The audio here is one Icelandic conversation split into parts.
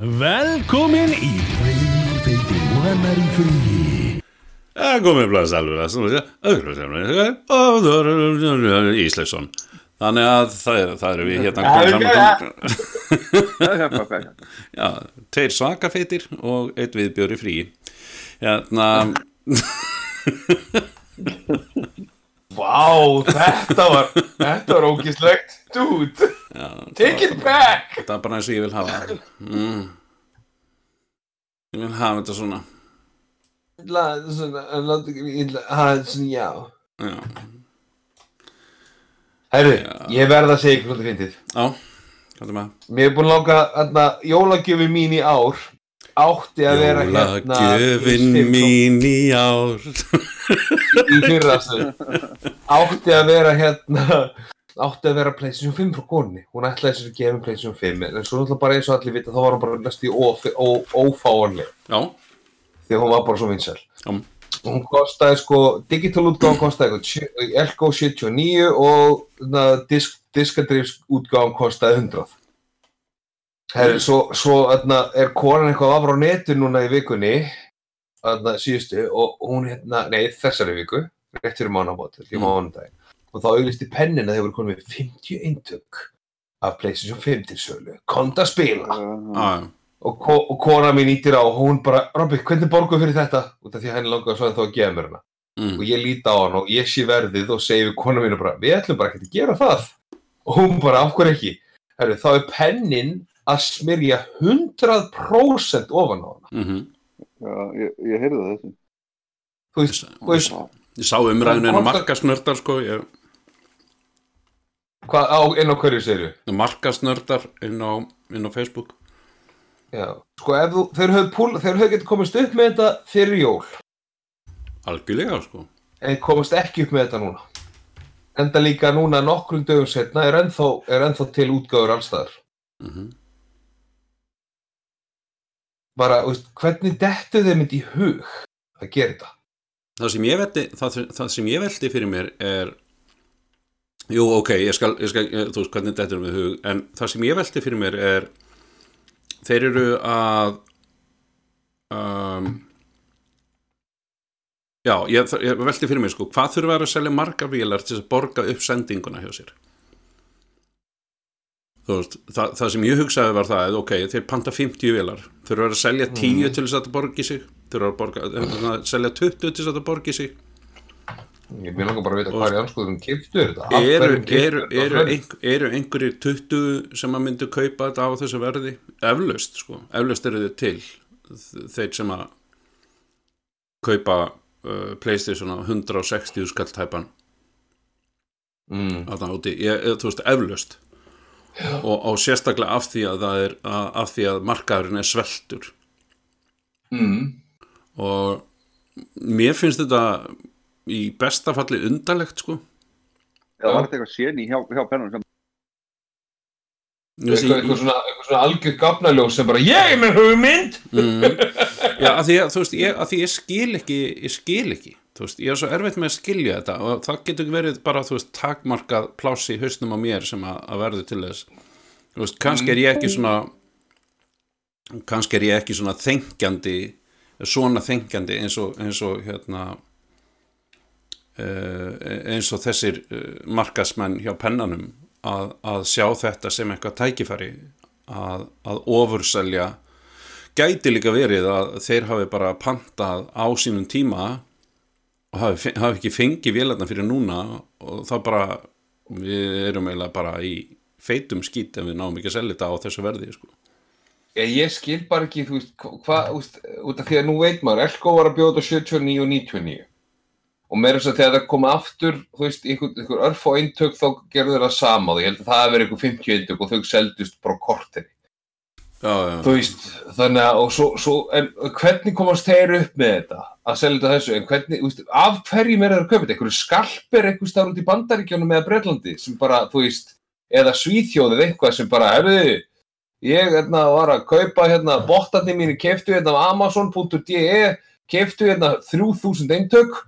Velkomin í Freyfeiti Vannar í fríi Það komið blað sælur Ísleifsson. Þannig að það, er, eru við hérna komin saman Já, tveir svakafeitir og eitt viðbjóri frí Hérna Vá, þetta var þetta var ógislegt Dude, take it back. Það er bara eins og ég vil hafa mm. Ég vil hafa þetta svona. La, svona, láta ekki illa Það er svona, já. Já, Herru, ég verð að segja ykkur svolítið fyndið. Já, hvað er maður? Mér er búin að langa, hérna, jólagjöfi mín í ár átti að vera hérna Jólagjöfin PS5 mín í ár. Í fyrra átti að vera hérna átti að vera PlayStation 5 frá konni hún ætlaði sér að gefa PlayStation 5 en svo náttúrulega bara eins og allir vita þá var hún bara næst í ófáanleg. Því hún var bara svo vinsæl. Já, hún kostaði sko, digital útgáðan eitthvað Elko 79 og diskadrifs útgáðan kostaði 100 Herri, svo, svo atna, er konan eitthvað afra á netu núna í vikunni atna, síðustu og hún hérna, nei þessari viku rétt fyrir mánabót, í Mm. mánudaginn. Og þá auglisti pennin að þeir voru konið með 50 eintök af PlayStation 5 til sölu, konta spila. Já, og, ko og kona mín ítir á og hún bara, Robby, hvernig borguðu fyrir þetta? út af því að henni langaði svo en þá að gefa mér hana. Mm. og ég líti á hann og ég sé verðið og segi við kona mínu bara, við ætlum bara ekki að gera það. Og hún bara, af hverju ekki? Herru, þá er pennin að smyrja 100% ofan á hana. Mm Já, ég, ég heyrði það þessu. þú veist, þú veist Ég sá umræðinu en að markasnördar sko ég, hvað á, inn á hverju segir Markasnördar inn á, inn á Facebook. Já, sko ef þú, þeir höfðu púl, þeir höfðu getið komist upp með þetta fyrir jól. Algjörlega sko. En komast ekki upp með þetta núna. Enda líka núna nokkrum dögum setna er ennþá, er ennþá til útgáður allstaðar mm bara, veist, hvernig dettu þeim þetta í hug að gera þetta? Það sem ég veldi það, það sem ég veldi fyrir mér er jú ok, ég skal, ég skal ég, þú veist hvernig þetta er með hug en það sem ég veldi fyrir mér er þeir eru að um, já, ég, ég veldi fyrir mér sko, hvað þurfa að selja margar vélar til að borga upp sendinguna hjá sér veist, það, það sem ég hugsaði var það, ok, þeir panta 50 vélar. Þurfa að selja 10 til þess að þetta borgi sig. Þurfa að borga, að selja 20 til þess að þetta borgi sig. Ég mér langar bara að vita hvað er anskoðum kiptu þetta. Af eru, eru, eru, eru einhverjir 20 sem að myndu kaupa þetta á þessu verði? Eflaust sko, eflaust eru þau til. Þeir sem að kaupa uh, Playstation á 160 skalltæpan. Mm. þarna úti, ég, ég- þú veist, eflaust og, og sérstaklega af því að það er að, af því að markaðurinn er sveltur. Mm. og mér finnst þetta í besta falli undarlegt sko. Það var þetta eitthvað séni hjá, hjá pennunum sem Eitthvað, ég- eitthvað svona, eitthvað svona algjör gafnaljós sem bara ég er með hugmynd! Mm, já, að því að, þú veist, ég, að því ég skil ekki ég skil ekki, þú veist, ég er svo erfitt með að skilja þetta og það getur verið bara, þú veist, takmarkað pláss í hausnum á mér sem að, að verður til þess. Þú veist, kannski er ég ekki svona kannski er ég ekki svona þengjandi svona þengjandi eins og, eins og hérna uh, eins og þessir uh, markasmenn hjá pennanum að, að sjá þetta sem eitthvað tækifæri að, að ofurselja. Gæti líka verið að þeir hafi bara pantað á sínum tíma og hafi, hafi ekki fengið vélarna fyrir núna og þá bara við erum eiginlega bara í feitum skít ef við náum ekki að selja þetta á þessu verði sko. ég, ég skil bara ekki, þú veist, hvað út af því að nú veit maður Elko var að bjóða 79 og 99 og meira þess að þegar það koma aftur þú veist, einhver, einhver örf og eintök þá gerðu þeir það sama og ég held að það hefur verið einhver 50 eintök og þau seldust bara á korteri já, já, þú veist, þannig að og svo, svo, en hvernig komast þeir upp með þetta að selja þetta þessu, en hvernig, þú veist, af hverjum er það að kaupa þetta, einhverju skalpir einhver starf út í bandaríkjónum eða Bretlandi sem bara, þú veist, eða Svíþjóðið eitthvað sem bara, herðu ég hérna var að kaupa hérna bottarnir mínu keftu hérna á amazon.de keftu hérna 3000 eintök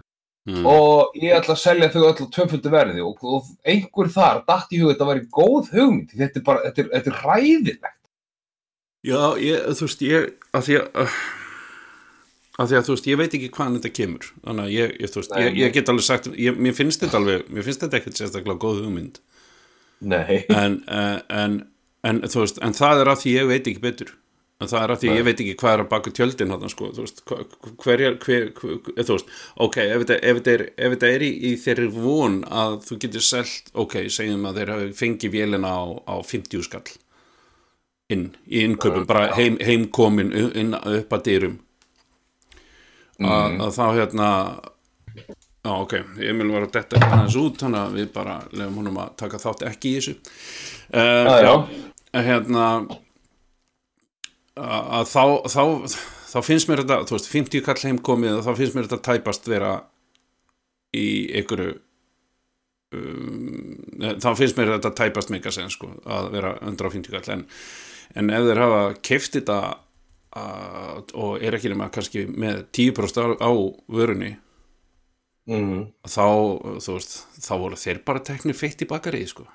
mm, og ég ætla að selja þau öll á tvöföldu verði. Og, og einhver þar datt í hug að þetta væri góð hugmynd. Þetta er bara, þetta er, þetta er ræðilegt Já, ég, þú veist, ég, að því að, uh, að því að, þú veist, ég veit ekki hvaðan þetta kemur, þannig að ég, ég þú veist, ég, ég get alveg sagt, ég, mér finnst þetta alveg, mér finnst þetta ekkert sérstaklega góð hugmynd, Nei, en, uh, en, en, þú veist, en það er að því ég veit ekki betur, en það er að því Nei. ég veit ekki hvað er að baka tjöldin hann, sko, þú veist, hverjar, hver, hver, hver, þú veist, ok, ef þetta, ef þetta er, ef þetta er í, í þeirri von að þú getur selt, ok, segjum að þeir hafi fengið vélina á, á 50 skall, inn í innkaupum, bara heim, heimkomin inn upp að dyrum. Að, að þá hérna já ok, Emil var að detta hans út þannig að við bara lefum honum að taka þátt ekki í þessu. Uh, Já, já. hérna að, að þá, þá þá finnst mér þetta, þú veist, 50 kall heimkomið þá finnst mér þetta tæpast vera í einhverju um, þá finnst mér þetta tæpast megasens sko, að vera 150 kall. En, en ef þeir hafa keift þetta að, og er ekki nema kannski með 10% á, á vörunni mm. þá, þú veist, þá voru þeir bara teknir feitt í bakarið sko.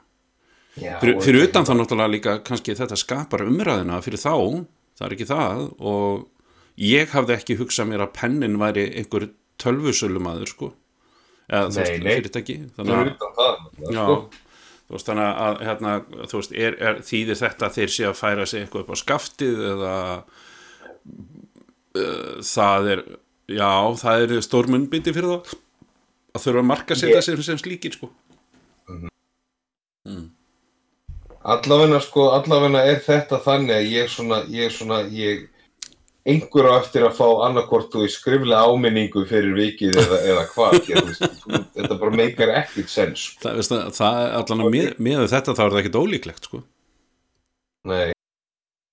já, fyrir, fyrir utan það náttúrulega líka kannski þetta skapar umræðina fyrir þá það er ekki það og ég hafði ekki hugsað mér að pennin væri einhver tölvusölumadur sko eða Nei, veist, nei. fyrirtæki þannig fyrir að, þú veist, þannig að hérna, þú veist, er, er, þýðir þetta þeir sé að færa sig eitthvað upp á skaftið eða uh, það er já, það er stórmunnbindi fyrir það að þurfa að marka setja Ég- sig sem slíkir sko. Allavegna sko, allavegna er þetta þannig að ég svona, ég svona, ég einhver á eftir að fá annarkort og skriflega áminningu fyrir vikið eða, eða hvað, þetta bara meikar ekkert sens. sko. það, veist, það, það allan að með, með þetta þá er það ekkit ólíklegt sko Nei,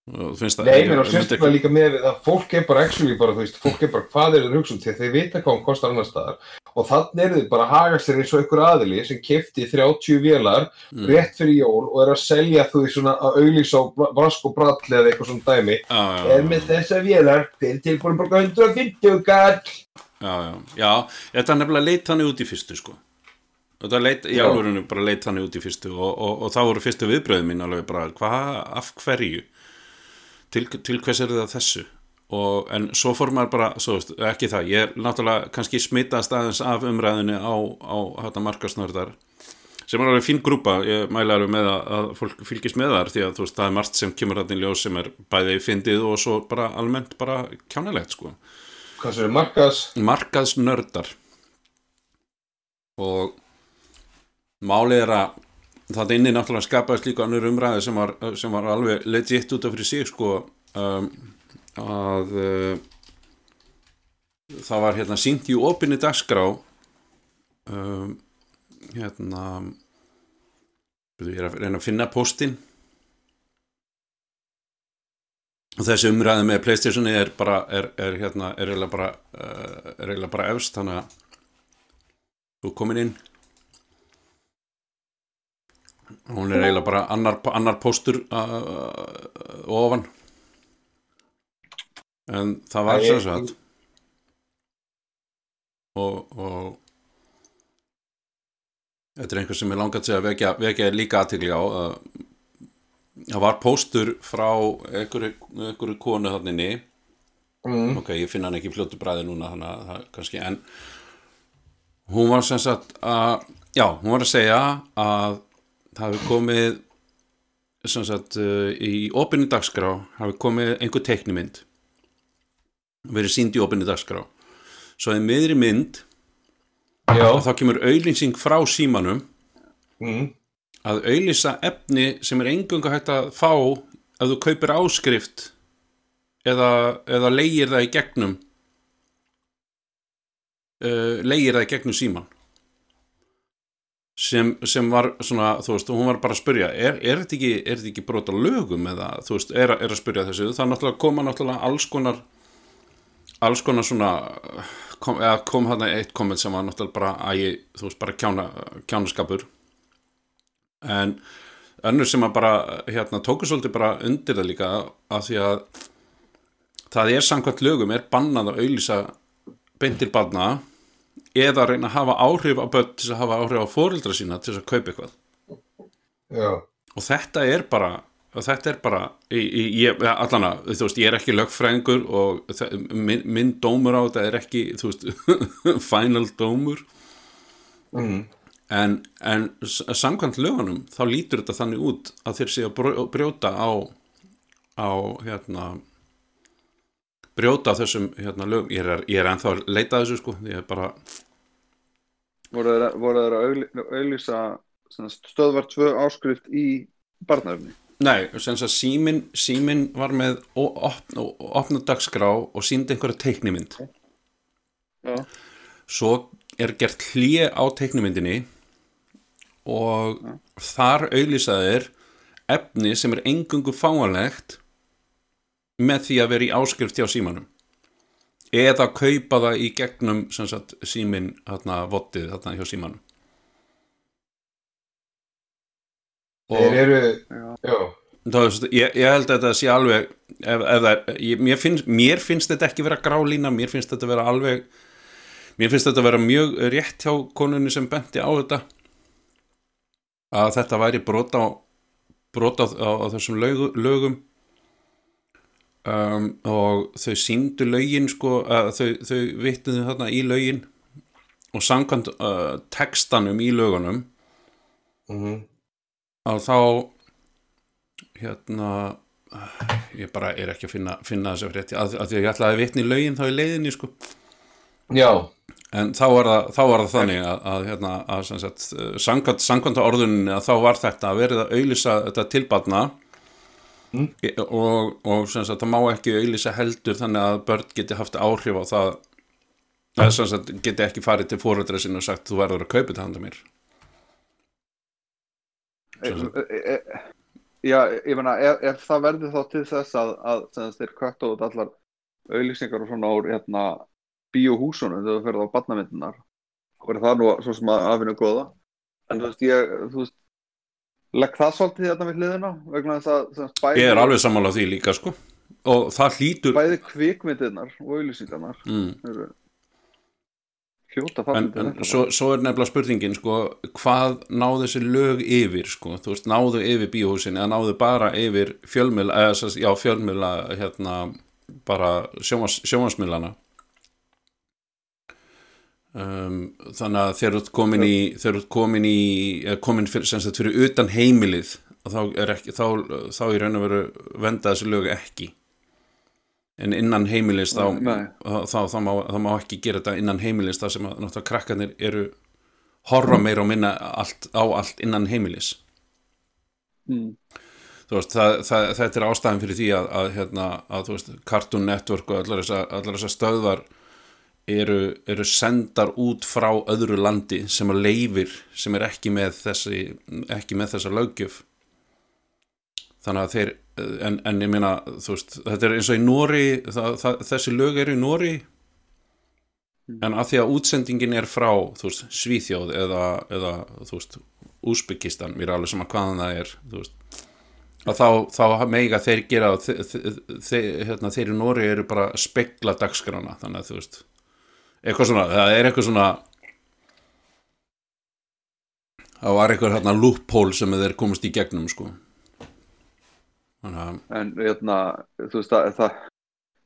það- Nei, menn og sérstaklega líka með að fólk er bara actually bara, veist, fólk er bara hvað er þeir hugsa um að þeir vita hvað hún kostar annar staðar og þannig er þeir bara að haga sér eins og einhver aðili sem kefti 30 vélar Mm. rétt fyrir jól og er að selja þú veist svona að auglýsa á bra- brask og brall eða eitthvað svona dæmi. Já, já, er með þessa vélar þeir tilbúin bara 150 kall já, já, já, þetta er nefnilega leit þannig út í fyrstu sko. Þetta leit, í Já. alvörinu bara leit þannig út í fyrstu og, og, og það voru fyrstu viðbröðum mín alveg bara, hvað, af hverju? Til, til hvers er það þessu og, en svo fór maður bara svo, ekki það, ég er náttúrulega kannski smittast aðeins af umræðinu á, á þetta markasnördar sem er alveg fín grúpa, ég mæla alveg með að, að fólk fylgist með þar því að veist, það er margt sem kemur í ljós sem er bæði fyndið og svo bara almennt bara kjánalegt sko. Hvað sem er markas markaðsnördar. Og málið er að það inni náttúrulega skapaðist líka annur umræði sem var, sem var alveg legit út af fyrir sig sko. Um, að uh, það var hérna sínt í opinni dagskrá um, hérna byrju, ég er að reyna að finna postin og þessi umræði með Playstationi er bara er, er hérna, er eiginlega bara uh, er eiginlega bara efst þannig að þú komin inn. Hún er eiginlega bara annar, annar póstur uh, uh, ofan en það var sem sagt og, og þetta er einhver sem ég langat sig að vekja, vekja líka aðtigli á að það var póstur frá einhverju, konu þannig mm. ok, ég finna hann ekki í fljótu bræði núna þannig að það kannski en hún var sem sagt að já, hún var að segja að það hafi komið sem sagt uh, í opinni dagskrá hafi komið einhver teiknimynd verið sínd í opinni dagskrá. Svo í miðri mynd já, og þá kemur auðlýsing frá símanum mm. að auðlýsa efni sem er engunga hægt að fá ef þú kaupir áskrift eða, eða leigir það í gegnum uh, leigir það í gegnum síman sem, sem var svona, þú veist, hún var bara að spyrja er, er þetta ekki, er ekki brot á lögum eða, þú veist, er, er að spyrja þessu? Það náttúrulega koma náttúrulega alls konar alls konar svona kom, kom hann eitt komment sem var náttúrulega bara, æ, þú veist, bara kjána, kjánaskapur. En önnur sem að bara hérna tóku svolítið bara undir það líka af því að það er samkvæmt lögum er bannað að auðlýsa beintir barna eða reyna að hafa áhrif á börn til að hafa áhrif á fóreldra sína til að kaupa eitthvað. Já, og þetta er bara þetta er bara ég, ég, ég- allan að, þú veist, ég er ekki lögfræðingur og minn, minn dómur á þetta er ekki, þú veist final dómur. Mm. en, en samkvæmt lögunum þá lítur þetta þannig út að þeir séu að brjóta á á hérna brjóta þessum hérna lögum. Ég er, ég er ennþá að leita þessu sko ég er bara, voru þeir að sagt, stöðvar tvö áskrift í barnaefni nei, símin símin var með opna dagskrá og síndi einhverja teiknimynd. Já. svo er gert hlje á teiknimyndinni og þar auðlýsaðir efni sem er engungu fáanlegt með því að vera í áskrift hjá símanum. Eða kaupa það í gegnum sem sagt, símin vottið hjá símanum Þeir eru, Já. veist, ég, ég held að þetta sé alveg ef, ef er, ég, mér, finnst, mér finnst þetta ekki vera grálína, mér finnst þetta vera alveg mér finnst þetta vera mjög rétt hjá konunni sem benti á þetta að þetta væri brot á brot á, á, á þessum lögu, lögum. Um, og þau síndu lögin sko, að þau, þau vittuðu þarna í lögin. Og samkvæmt uh, textanum í lögunum mm að þá hérna ég bara er ekki að finna, finna þessu frétti að, að því að ég ætlaði að vitni lögin þá í leiðinni sko. Já, en þá var það, þá var það þannig að, að, hérna, að sagt, samkvæmt, samkvæmt á orðuninni að þá var þetta að verið að auðlýsa þetta tilbarna Mm. og, og sem sagt, það má ekki auðlýsa heldur þannig að börn geti haft áhrif á það. Að sem sagt, geti ekki farið til fóreldra sinni og sagt þú verður að kaupa þetta handa mér. e, e, e, Já, ég meina, ef, ef það verður þá til þess að, að þeir kötta út allar auðlýsingar og svona úr hérna, bíóhúsunum þegar þú ferð á barnamyndunar og er það nú svo sem að afinu góða. En þú veist, ég, þú veist legg það svolítið þetta við hliðina vegna þess að sem sagt, bæði, ég er alveg sammála því líka sko. Og það hlýtur bæði kvikmyndirnar og auðlýsingarnar mm. eru hljóta en, fallið en svo, svo er nefnilega spurningin sko, hvað náðu þessi lög yfir sko, þú veist, náðu yfir bíóhúsin eða náðu bara yfir fjölmjöla já, fjölmjöla hérna, bara sjómas, sjómasmjölana um, þannig að þeir eru komin í þeir eru komin í komin fyrir, sagt, fyrir utan heimilið þá, er ekki, þá, þá í raun og veru venda þessi lög ekki en innan heimilis þá, þá, þá, þá, má, þá má ekki gera þetta innan heimilis þar sem að náttúrulega krakkarnir eru horfa meira og minna allt, á allt innan heimilis. Mm. þú veist, það, það, þetta er ástæðan fyrir því að, að, hérna, að þú veist, Cartoon Network og allar þessar stöðvar eru, eru sendar út frá öðru landi sem að leifir sem er ekki með þessi ekki með þessa löggjöf. Þannig að þeir en, en ég meina, þú veist, þetta er eins og í Nóri það, það, þessi lög eru í Nóri en að því að útsendingin er frá þú veist, Svíþjóð eða, eða þú veist, Úsbyggistan mér er alveg sama hvaðan það er þú veist að þá, þá mega þeir gera þe, þe, þe, hérna, þeir í Nóri eru bara að spegla dagskrána þannig að þú veist eitthvað svona, það er eitthvað svona það var eitthvað hérna loophole sem þeir komast í gegnum sko þannig að en hérna, þú veist það, það,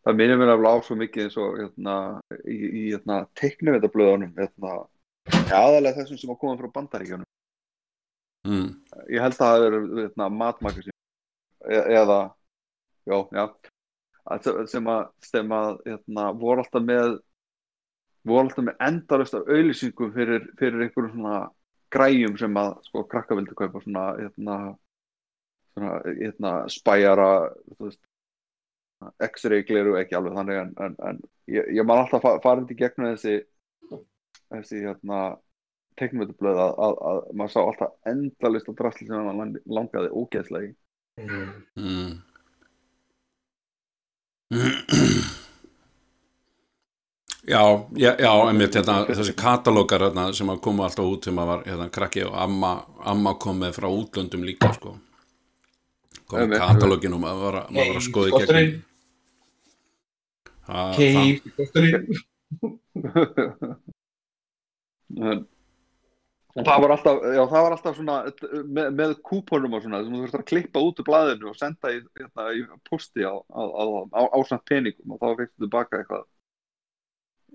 það minnir mér alveg á svo mikið eins og hérna, í, í hérna, teiknuvendablöðunum hérna, aðalega þessum sem að koma frá bandaríkjunum. Mm, ég held að það verið hérna, matmagasin e eða já, já að, sem að, sem að hérna, voru alltaf með voru alltaf með endarust af auðlýsingum fyrir, fyrir einhverjum svona græjum sem að sko krakka vildi kaupa svona hérna, svona, hérna spæjara x-ray gleru ekki alveg þannig en, en, en ég, ég man alltaf fa farið í gegnum þessi þessi hérna teiknumvöldublöð að, að, að maður sá alltaf endalist að drasli sem hann langaði ógeðslega í mm. Já, já, já, einmitt hérna, þessi katalókar hérna, sem að koma alltaf út sem að var hérna, krakki og amma, amma kom með frá útlöndum líka sko. Kom með Einmitt, katalógin og maður var, að- maður var að skoða í kosturinn en, og það var alltaf, já, það var alltaf svona með, með kúponum og svona sem þú þurftir að klippa út úr blaðinu og senda í, hérna, í posti á, á, á, á, á samt peningum og þá fyrstu tilbaka eitthvað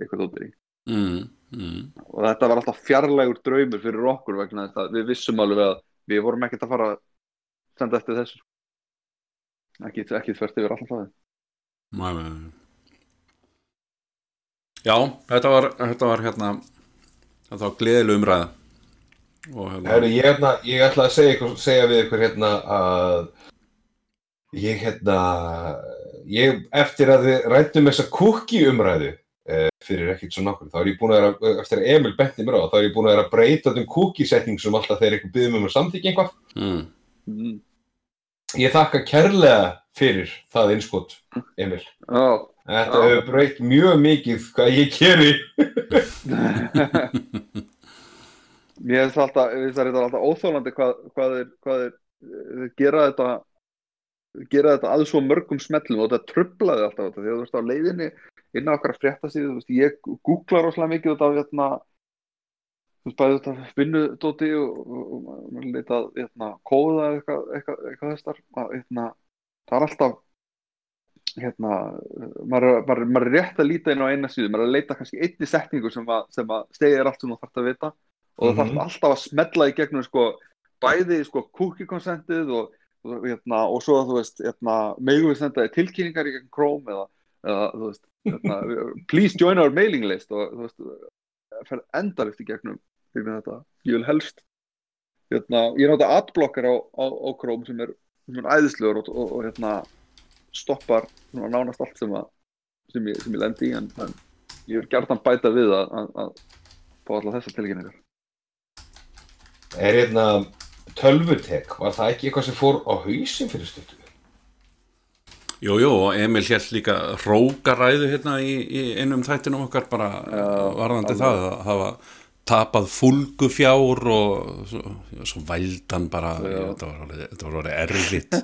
eitthvað út í. Mm, mm. og þetta var alltaf fjarlægur draumur fyrir okkur vegna þess að við vissum alveg að við vorum ekkert að fara að senda eftir þessu ekki, ekki þvert yfir alltaf það Nei, nei, nei. Já, þetta var, þetta var hérna þetta var gleðileg umræða og hérna Herru, ég, hérna, ég ætla að segja, ykkur, segja við ykkur hérna að ég hérna ég, eftir að við rættum þessa kúki umræðu eh, fyrir ekkert svo nokkur, þá er ég búin að vera eftir að Emil benti mér á, þá er ég búin að vera að breyta um kúkisetning sem alltaf þegar ykkur byggðum um að samþykja einhvað mm. Ég þakka kærlega fyrir það innskot, Emil. Já, Þetta Já. hefur breytt mjög mikið hvað ég geri. Mér finnst það alltaf, það alltaf óþólandi hvað, hvað þeir, hvað þeir gera þetta gera þetta að svo mörgum smellum og þetta trublaði alltaf þetta. Þegar þú veist á leiðinni inn á okkar fréttasíðu, ég googla rosalega mikið út af hérna þú veist, bæði þetta vinnudóti og, og, og maður leita að hérna, kóða eitthvað, eitthvað, eitthvað þess þar. Að, hérna, það er alltaf hérna, maður, er- maður, maður er rétt að líta inn á eina síðu, maður er að leita kannski einni setningu sem að, sem að stegir allt sem þú þarft að vita. Og þú Mhm. þarft alltaf að smella í gegnum sko, bæði sko, cookie consentið og, og, hérna, og svo að þú veist hérna, megum við senda þér tilkynningar í gegnum Chrome eða, eða þú veist hérna, please join our mailing list og þú veist það fer endalikt gegnum, gegnum þetta ég vil helst hérna, ég nota adblocker á, á, á Chrome sem er, sem er æðislegur og, og, og hérna, stoppar svona, nánast allt sem, að, sem, ég, sem ég lendi í en, en ég vil gert bæta við að, að, að fá alla þessar tilkynningar Er hérna tölvutek, var það ekki eitthvað sem fór á hausin fyrir stuttu? Jú, jú, og Emil hér líka rókaræðu hérna í, í einum þættinum okkar bara Já, varðandi alveg. það að hafa tapað fúlgu fjár og svo, svo vældan bara, þetta var orðið, erfitt.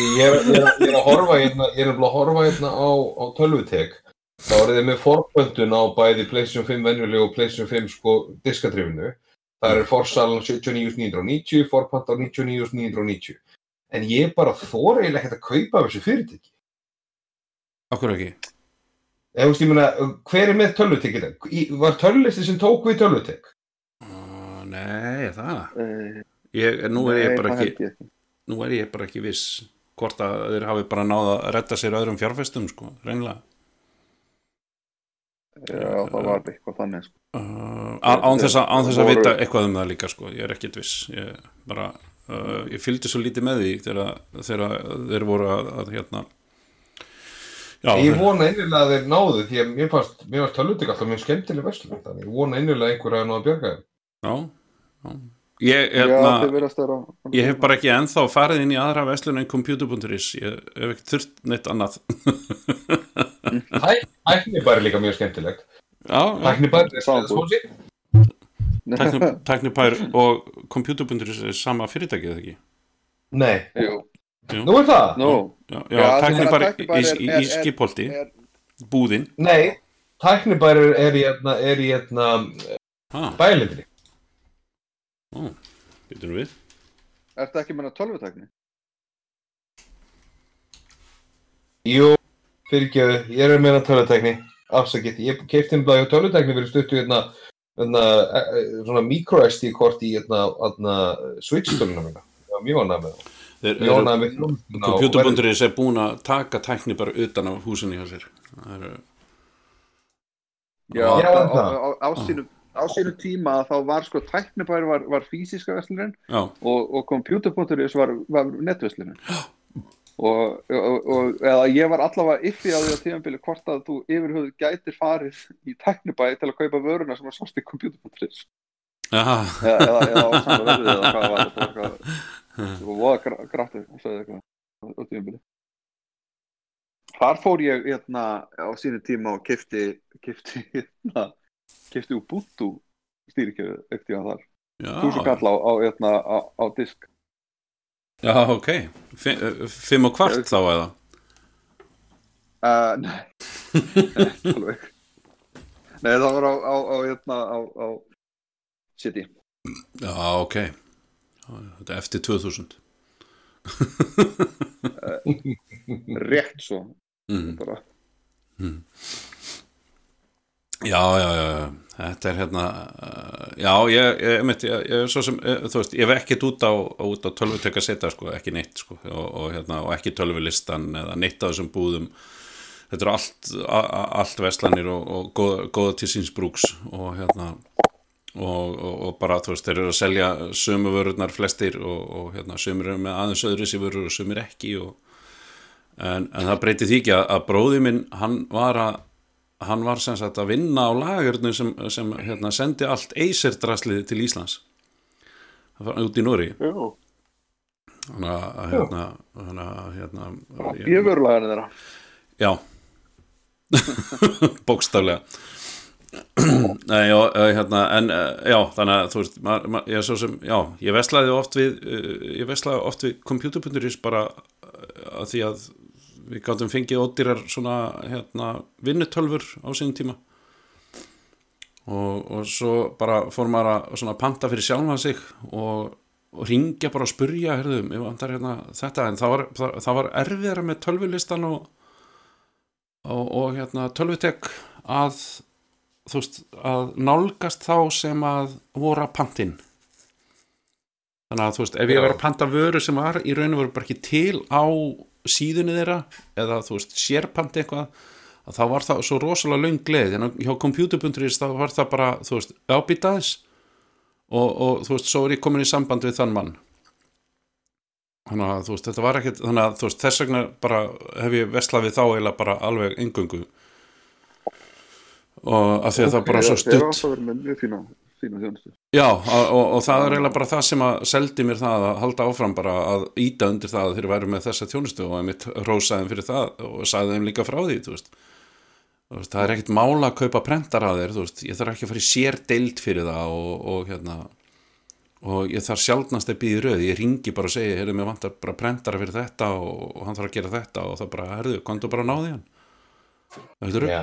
Ég er, ég, er, ég er að horfa hérna, ég er að horfa hérna á, á tölvutek. Þá er þið með forpöntun á bæði PlayStation 5 venjulegu og PlayStation 5 sko diskadrifinu. Það er forsalan 79.990 forpönt á 99.990 en ég bara þóra eiginlega ekkert að kaupa þessu fyrirtæki. Akkur ekki eða þú veist ég meina, hver er með tölvutekið var tölvulisti sem tók við tölvutek? Uh, Nei, það? Ég, Nú er ég bara það ekki nú er ég bara ekki viss hvort að þeir hafi bara náða að redda sér öðrum fjárfestum, sko, reynilega Já, það var eitthvað þannig sko. uh, á- án þess að, án þess að Voru- vita eitthvað um það líka, sko, ég er ekkit viss. Ég bara, uh, ég fylgdi svo lítið með því þegar, þegar þeir voru að, að hérna Já, ég vona einnilega að þeir náðu því að mér fannst, mér fannst tölvutek alltaf mjög skemmtileg verslun þannig ég vona einnilega að einhverja að ná að bjarga þeim. Já, já. Ég, Já, hérna, ég hef bara ekki ennþá farið inn í aðra verslun en computer.is ég hef ekki þurft neitt annað. Tæknibær er líka mjög skemmtilegt. Tæknibær er Sambúð. spósi Tækni- Tæknipær og computer.is er sama fyrirtækið eða ekki? Nei, Jú, nú er það? Nú. Já, Já, já því tæknipær að í, Tæknibær í, er- í, er- í skipholti. er- búðin. Nei, tæknibær er, er í hérna, er í hérna ah, bælindri Býtum við. Ertu ekki að menna tölvutekni? Jú, fyrirgjöðu, ég er meina tölvutekni Afsakið, ég keipti um blæði tölvutekni fyrir stuttu hérna, hérna e, e, svona micro SD kort í hérna, hérna Switch tölvuna mína Já, mjög ánægð með það Þeir eru. Computer.is er búin að taka tæknipær utan af húsinni hjá sér. Það eru Já, Já, á, á, á, á, sínu, á sínu tíma þá var sko tæknibær var, var fysiska veslunin Já, og, og computer.is var, var netverslunin. Og, og, og eða ég var allavega iffi á því á tímabili hvort að þú yfir höfuð gætir farið í tæknibæ til að kaupa vöruna sem var sást í computer.is já, eða, eða, eða á saman verðið eða hvað var þetta það var voða grattur og sagði eitthvað á, á tímabili. Þar fór ég hérna á sínu tíma og kefti kefti hérna kefti Ubuntu stýrikjöfu ekkert ég þar. Þú svo kalla á, á, hérna, á, á disk. Já, ok. Fi- Fimm og kvart þá eða? Uh, Nei. Nei, alveg. Nei, það var á, á, á, hérna, á, á City. Já, ok Þetta er eftir 2000 rétt svo. Mm. bara. Já, já, já, þetta er hérna, uh, já, ég, ég, ég, ég, sem, eh, þú veist, ég hef ekkert út á, út á tölvutek að setja, sko, ekki neitt, sko, og, og hérna, og ekki tölvulistan eða neitt af þessum búðum, þetta eru allt, allt veslanir og, og góða til síns brúks og hérna, og, og, og bara, þú veist, þeir eru að selja sömu vörurnar flestir og, og hérna, sömur eru með aðeins öðru sér vörur og sömur ekki og, en, en það breyti því ekki að, að bróði minn, hann var að, hann var sem sagt að vinna á lagernu sem, sem hérna, sendi allt Acer-draslið til Íslands. Það var út í Nóri já, þannig að hérna, hérna ég veru lagarnir þeirra. Já. Bókstaflega Nei, já, hérna, en eh, já, þannig að þú veist, maður, maður, ég, er svo sem, já, ég veslaði oft við, eh, ég veslaði oft við computer.is bara eh, að því að við gátum fengið ódýrar svona, hérna, vinnutölfur á sínum tíma. Og, og svo bara fór maður að svona panta fyrir sjálfa sig og, og ringja bara og spurja, herðum, ég vantar hérna þetta, en það var, það, það var erfiðara með tölvulistan og, og hérna tölvutek að þú veist, að nálgast þá sem að voru að pantin þannig að þú veist, ef ég var að panta vöru sem var í raun og veru bara ekki til á síðunni þeirra eða þú veist, sérpanti eitthvað að þá var það svo rosalega löng gleð en hjá computer.is þá var það bara þú veist, ábýtaðis og, og þú veist, svo er ég komin í samband við þann mann. Þannig að þú veist, þetta var ekkert þannig að þú veist, þess vegna bara hef ég veslað við þá eiginlega bara alveg engöngu og af því að það bara svo stutt. eru alltaf verið fína fína þjónustu. Já, og, og, og það er eiginlega bara það sem að seldi mér það að halda áfram bara að íta undir það að þeir væru með þessa þjónustu og að mitt rósaðum fyrir það og sagði þeim líka frá því, veist. Veist það er ekkert mála að kaupa prentar að þeir, veist, ég þarf ekki að fara í sér deild fyrir það og, og hérna og ég þarf sjálfnast að býði röð. Ég ringi bara og segi, heyrðu, mér vantar bara prentara fyrir þetta og, hann þarf að gera þetta. Og það bara, heyrðu, komdu bara náði hann. er Já,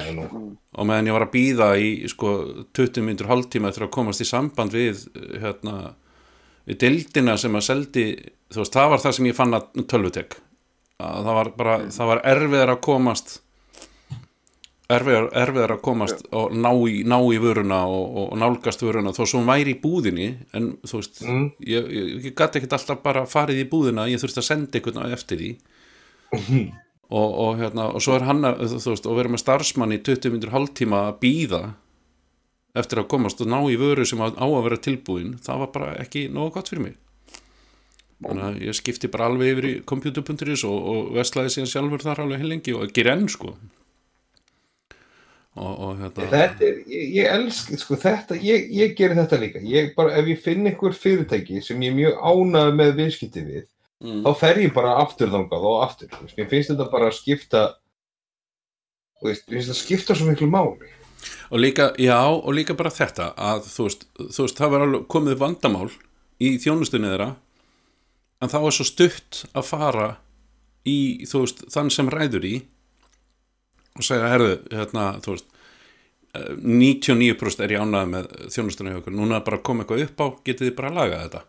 og meðan ég var að býða í sko 20 minnur hálftíma eftir að komast í samband við hérna við dildina sem að seldi þú veist, það var það sem ég fann að tölvutek. Að það var bara, það var erfiðar að komast erfiðar, erfiðar að komast og ná í, ná í vöruna og, og nálgast vöruna þó hún væri í búðinni en þú veist, Mm. ég, ég, ég gæti ekkert alltaf bara farið í búðina, ég þurfti að senda einhvern eftir því og, og, hérna, og svo er hann að, þú veist, og vera með starfsmann í 20 minnur hálftíma að býða eftir að komast og ná í vöru sem á að vera tilbúin það var bara ekki nógu gott fyrir mig þannig að ég skipti bara alveg yfir í computer.is og, og veslaði síðan sjálfur þar alveg heilengi og ger enn sko og, og hérna Þetta er, ég, ég elsk, sko þetta, ég, ég gerir þetta líka. Ég bara, ef ég finn einhver fyrirtæki sem ég er mjög ánægð með viðskipti við, mm, þá fer ég bara aftur þangað og aftur. þú Veist, mér finnst þetta bara að skipta, veist, mér finnst þetta skipta svo miklu máli. og líka, já, og líka bara þetta að þú veist, þú veist það var alveg komið vandamál í þjónustunni þeirra en þá er svo stutt að fara í, þú veist, þann sem ræður í og segja, herðu, hérna, þú veist eh, 99% er ég ánægð með þjónustunni hjá okkur, núna er bara að koma eitthvað upp á getið þið bara að laga þetta.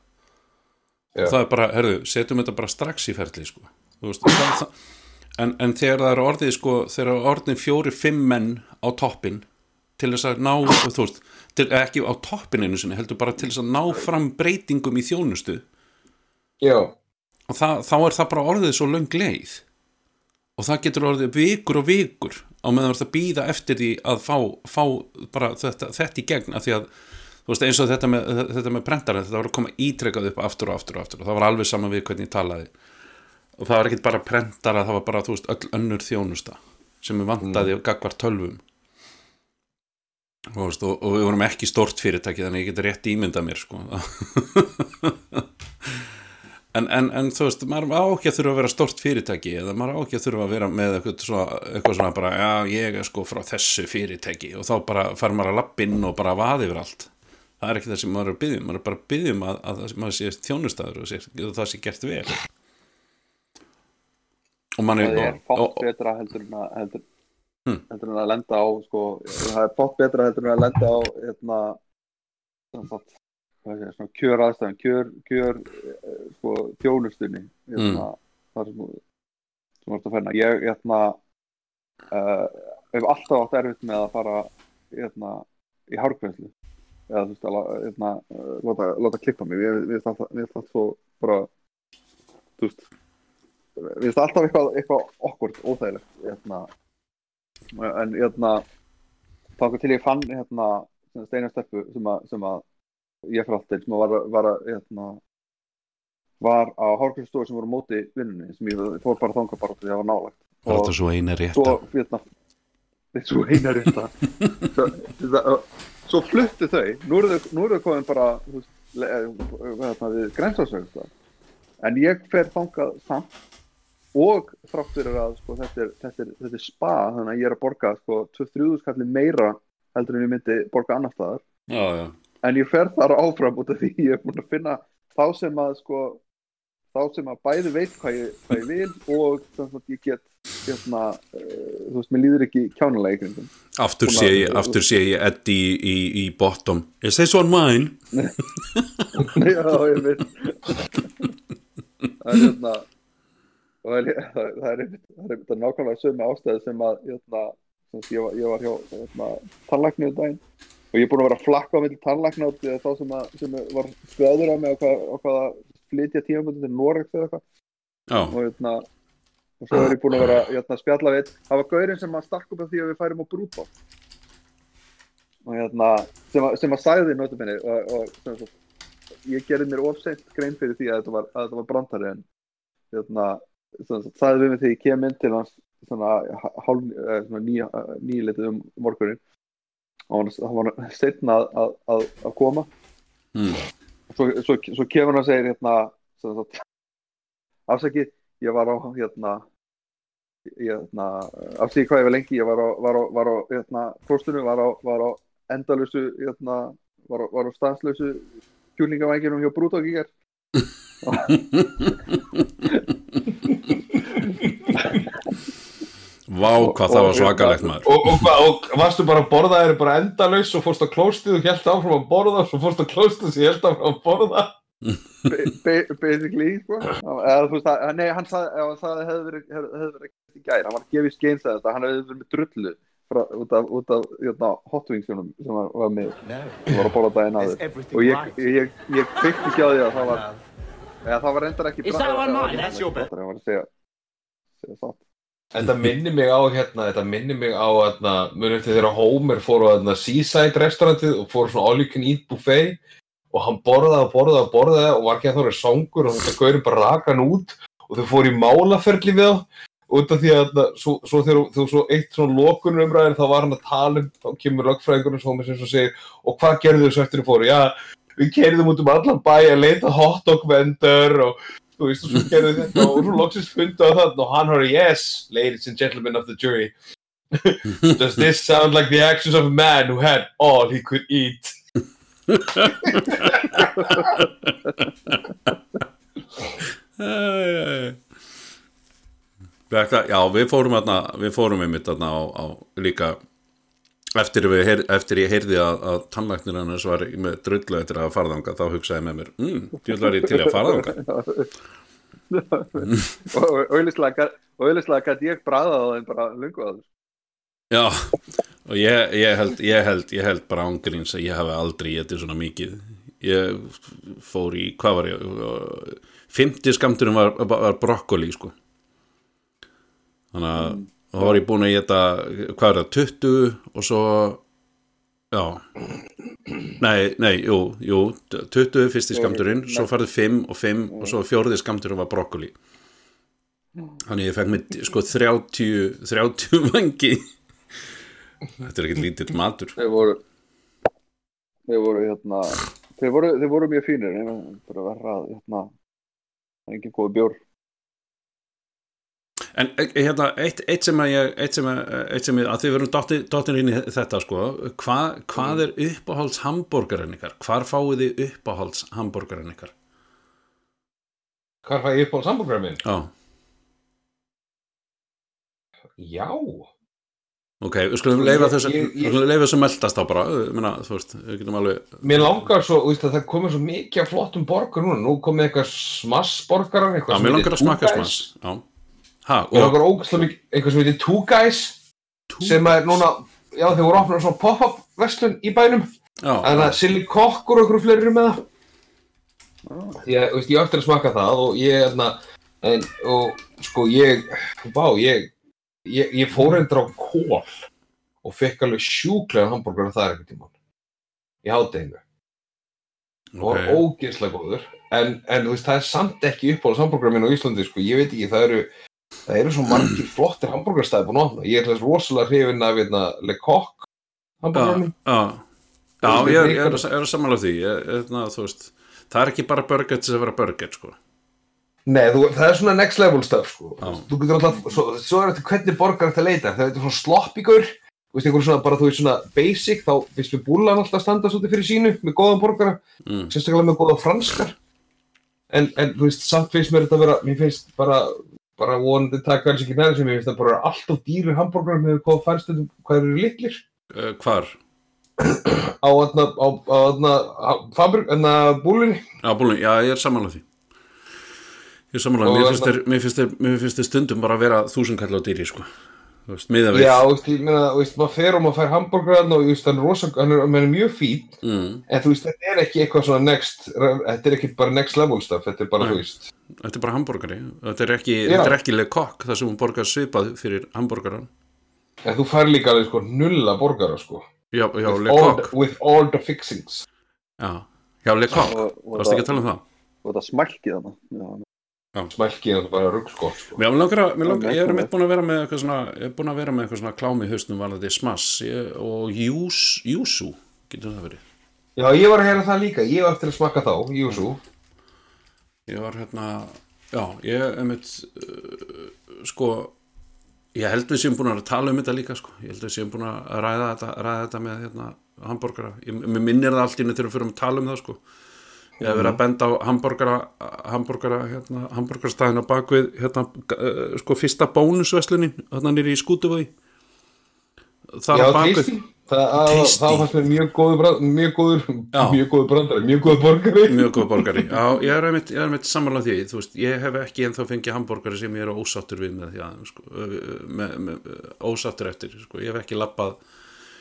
Og það er bara, herðu, setjum þetta bara strax í ferli, sko. Veist, það, það, en, en þegar það eru orðið, sko þegar það eru orðið fjóri, fimm menn á toppin til þess að ná, veist til, ekki á toppin einu sinni, heldur bara til þess að ná fram breytingum í þjónustu. Já, og það, þá er það bara orðið svo löng leið. Og það getur orðið vikur og vikur á meðan þú ert að býða eftir því að fá, fá bara þetta, þetta í gegn af því að þú veist eins og þetta með, þetta með prentara þetta var að koma ítrekað upp aftur og aftur og aftur og það var alveg saman við hvernig ég talaði. Og það var ekkit bara prentara það var bara þú veist öll önnur þjónusta sem við vantaði mm. gagvar tölvum. Og, og, og við vorum ekki stort fyrirtæki þannig ég geti rétt ímyndað mér sko. En, en, en þú veist, maður á ekki að þurfa að vera stort fyrirtæki eða maður á ekki að þurfa að vera með eitthvað svona, eitthvað svona bara, já, ég er sko frá þessu fyrirtæki. Og þá bara fær maður að lappinn og bara vaði yfir allt það er ekki það sem maður er að byggja um maður er bara að byggja um að, að það maður sé þjónustæður og sé, það sé gert vel og mann það er og, fátt og, betra heldur en að heldur, Hmm. heldur en að lenda á sko, það er fátt betra heldur en að lenda á hérna, svona kjör aðstæðan, kjör, kjör eh, sko, þjónustunni hérna, þar sem, sem varst að finna. Ég, hérna, uh, hef alltaf átt erfitt með að fara, hérna, í hárkvæmslu. Eða, þú veist, að hérna, uh, láta, láta klippa mig. Við það, við það svo bara, þú veist, við finnst alltaf eitthvað, eitthvað okkur óþægilegt, hérna, en, hérna, þá til ég fann, hérna, steinastelpu sem að, sem að ég fyrir alltaf sem að var, var, hérna, var á hárkvæmstofu sem voru móti vinnunni sem ég fór bara þangað bara því að það var nálagt var þetta svo eina rétta. svo, hérna, svo eina rétta svo, fluttu þau nú eru þau, þau komin bara eh, við grensásögum en ég fer þangað samt og þrátt fyrir að sko, þetta, er, þetta, er, þetta er spa þannig að ég er að borga sko, 2-3 skalli meira heldur en ég myndi borga annar staðar já, já. en ég fer þar áfram út af því ég er búin að finna þá sem að sko þá sem að bæði veit hvað ég, hvað ég vil og þannig að ég get hérna, uh, þú veist, mér líður ekki kjánulega kringum. Aftur sé ég, aftur sé ég Eddie í, í, í bottom. Is this one mine? Já, ég veit. Það er hérna og það er, það, er, það er nákvæmlega sömu ástæði sem að hérna, ég, var, ég var hjá hérna, tannlækni um daginn. Og ég er búin að vera flakka á milli tannlækna og þá sem, að, sem var skræður á mig á hvað, á hvað að flytja tímabundin til Norex eða eitthvað. Og hérna og svo er ég búin að vera hérna, að spjalla við það var gaurinn sem að stakk upp af því að við færum á brútbá og hérna sem að, sem að sagði notabene og, og sem sagt, ég gerði mér ofseint grein fyrir því að þetta var, að þetta var brandari en hérna sem sagði við mig þegar ég kem inn til hans hálf, eh, nýlitið um morgunin og hann, var setna að, að, að, að koma. Mm. svo, svo, svo kemur hann og segir hérna sem afsakið, ég var á hérna hérna, afsakið hvað ég var lengi ég var á, var á, var á hérna, próstinu, var á, var á endalösu hérna, var á, var á stanslösu kjúlingavænginum hjá Brúdókíkar vá hvað það var svakalegt maður. Og, og, hvað- og varstu bara að borða þeir bara endalaus og fórst á klóstið og held áfram að borða og svo fórst á klóstið og held áfram að borða basically sko. eða, þú veist, að, nei, hann sagði sagði hefði verið, hefði, hefði verið ekki í gær. Hann var að gefa í skeins að þetta, hann hefði verið með drullu frá, út af, út af hérna, hotwingsjónum sem var, var með. Sem var að borða daginn aður everything og ég, ég, ég, ég kveikti ekki á því að það var eða það var reyndar ekki það að satt Þetta minnir mig á hérna, þetta minnir mig á hérna, munið eftir þegar Homer fór á hérna, Seaside restaurantið og fór á svona all you can eat buffet og hann borðaði og borðaði og borðaði og var ekki að það verið songur og þetta gaurið bara raka hann út og þau fór í málaferli við þá út af því að svo, svo þegar þú svo eitt svona lokunum umræðin þá var hann að tala um, þá kemur lögfræðingurinn svo með sem svo segir og hvað gerðu þessu eftir þau fóru? Já, við kerðum út um allan bæ að leita hotdog vendor og þú veist, og svo gerðu þetta og svo loksins fundu á það og hann horfði, yes, ladies and gentlemen of the jury does this sound like the actions of a man who had all he could eat. Þetta, já, við fórum þarna, við fórum einmitt þarna á, á líka eftir, heyr- eftir ég heyrði að, að tannlæknir hans var með drullu eftir að fara þangað, þá hugsaði með mér mm, ég var ég til að fara þangað. Og auðvitað gæti ég bræða á þeim bara lungu á Já, og ég, ég, held, ég, held, ég held bara ángríns að ég hafi aldrei getið svona mikið. Ég fór í, hvað var ég 50 skamturinn var, var brokkoli sko. Þannig að þá var ég búin að geta hvað er það, 20 og svo já. Nei, nei, jú, jú 20 fyrsti skamturinn, svo farið 5 og 5 og svo fjórði skamturinn var brokkoli. Þannig ég fekk mig sko 30 30 vangi þetta er ekkert lítill matur þeir voru þeir voru hérna þeir voru, þeir voru mjög fínir en bara verra að hérna það er engin góð bjór En eh, hérna, eitt, eitt sem að ég, eitt sem að, eitt sem að, að þið verum dottir, dottir inn í þetta sko, hva, hvað er uppáhalds hambúrgarinn ykkar? Hvar fáið þið uppáhalds hambúrgarinn ykkar? Hvað fæ ég upp á sambúrgræmin? Já, Já Ok, við skulum leifa þess að meldast á bara. Ég meina, þú veist, við getum alveg Mér langar svo, þú veist að það komið svo mikið af flottum borgar núna, nú komið eitthvað smassborgarar, eitthvað langar að Two Guys. Mér langar ógæslega mikið, eitthvað sem heitir Two Guys, sem er núna, já þeir voru opnað svona pop-up verslun í bænum, Já, en það Silly Kokkur og okkur fleiri eru með það. Ég, þú veist, ég ætti að smakka það og ég, hérna, en, og sko ég, vá, ég, ég, ég fór endur á kól og fekk alveg sjúklega hambúrgar það er eitthvað tímann. Í hátteginu. og var ok. ógeðslega góður. En, en þú veist, það er samt ekki uppáhalds hambúrgar minn á Íslandi, sko, ég veit ekki, það eru það eru svo margir flottir hambúrgarstæði búin að opna, ég er þess rosalega hrifin af hérna, Le Coq hambúrgarnum Já, já, já ég er, er, er að samanlega því. Ég, ég, þú veist, það er ekki bara burger til að vera burger, sko Nei, þú, það er svona next level stuff, sko Já. þú getur alltaf, svo, svo er þetta hvernig borgar þetta leita, það er svona sloppíkur þú veist, einhver svona, bara þú veist svona basic þá finnst við búlan alltaf standa svolítið fyrir sínu með góðan borgara, mm. sérstaklega með góða franskar en, en þú veist, samt finnst mér þetta vera, mér finnst bara bara vonandi taka alls ekki næri sem ég finnst það bara alltaf dýrir hambúrgar með hvað færst þetta, hvað eru litlir uh, Hvar? á aðna, á, á aðna, fabrik, aðna búlunni Já, búin, já, ég er samanlega því Ég samanlega, Og mér finnst hérna- þér mér finnst þér- mér finnst þér stundum bara að vera þúsund kall á dýri, sko. Þú veist, miða við Já, þú veist, ég meina, þú veist, maður fer og maður fær hambúrgar og, þú veist, hann er rosa, hann er, hann er mjög fín mm. en þú veist, þetta er ekki eitthvað svona next, þetta er ekki bara next level stuff, þetta er bara, Nei. þú veist Þetta er bara hambúrgari Þetta er ekki, Já. þetta er ekki Le Coq þar sem hún borgar svipað fyrir hambúrgaran en þú fær líka alveg, sko, nulla borgara, sko. Já, já, with Le all, Coq. with all the fixings. Já, já Le Coq. Og, og, Varstu ekki að tala um það? og það smælki þannig smælki er bara ruggskott, sko. Mér langar að, mér langar, ég er nei, meitt búin að vera með eitthvað svona, ég er búin að vera með eitthvað svona klámi í hausnum varðandi smass. Ég, og jús, júsú, getur það verið. Já, ég var að heyra það líka, ég var eftir að smakka þá, Júsú. Ég var hérna, já, ég er meitt, uh, sko, ég held við séum búin að tala um þetta líka, sko, ég held við séum búin að ræða þetta, ræða þetta með hérna hambúrgara, ég, mér minnir það allt í þegar við fyrir að tala um það, sko. Ég hef verið að benda á hambúrgara, hambúrgara, hérna, hambúrgarstæðin á bakvið, hérna, uh, sko, fyrsta bónusveslunin, hérna nýri í skútuvöði. Þar Já, á bakvið, það fannst mér mjög góður, brand, mjög góður, Já. mjög góður brandari, mjög góður borgari mjög góð borgari. Já, ég er einmitt, einmitt sammála því, þú veist, ég hef ekki ennþá fengið hambúrgari sem ég er ósáttur við með því að, sko, með, með, ósáttur eftir, sko, ég hef ekki lappað,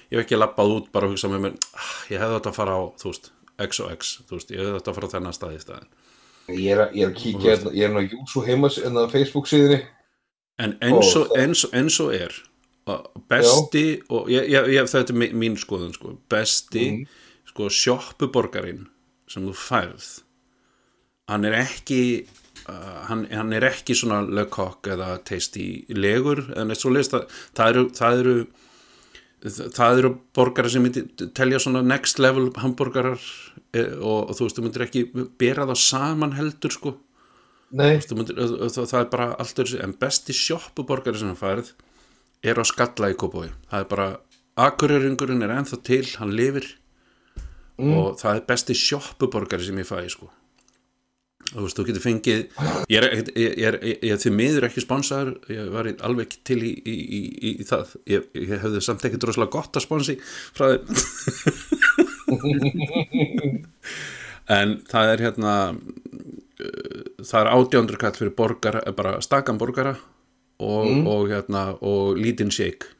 ég hef ekki lappað út bara að hugsa með mér, ah, ég hefði átt að fara á, þú veist, X og X, þú veist, ég hefði átt að fara þennan stað í staðin. Ég er, að- ég er að kíkja, hérna- ég er nú á Júsú heimas en á Facebook síðinni En eins og, það- eins, eins og er að besti og ég, ég, ég, þetta er mín skoðun sko, besti Mhm. sko, sjoppuborgarinn sem þú færð hann er ekki uh, hann, hann er ekki svona Coq eða Tasty legur en eitt svo leist að það eru það eru, það eru borgarar sem myndi telja svona next level hambúrgarar eh, og, og þú veist, þú myndir ekki bera það saman heldur sko. Þú myndir, það, það er bara allt öðru en besti sjoppuborgari sem hann færð er á skalla í Kópói það er bara, akureyringurinn er ennþá til hann lifir. Og það er besti sjoppuborgari sem ég fæ sko þú veist, þú getur fengið ég er, ég, er, ég, ég því miður ekki sponsaður ég var alveg ekki til í, í, í, í, það. Ég, ég hefði samt ekkert rosalega gott að sponsi frá þeim. En það er hérna það er átjándur kall fyrir borgara, eh, bara stakan borgara og, og hérna og lítinn shake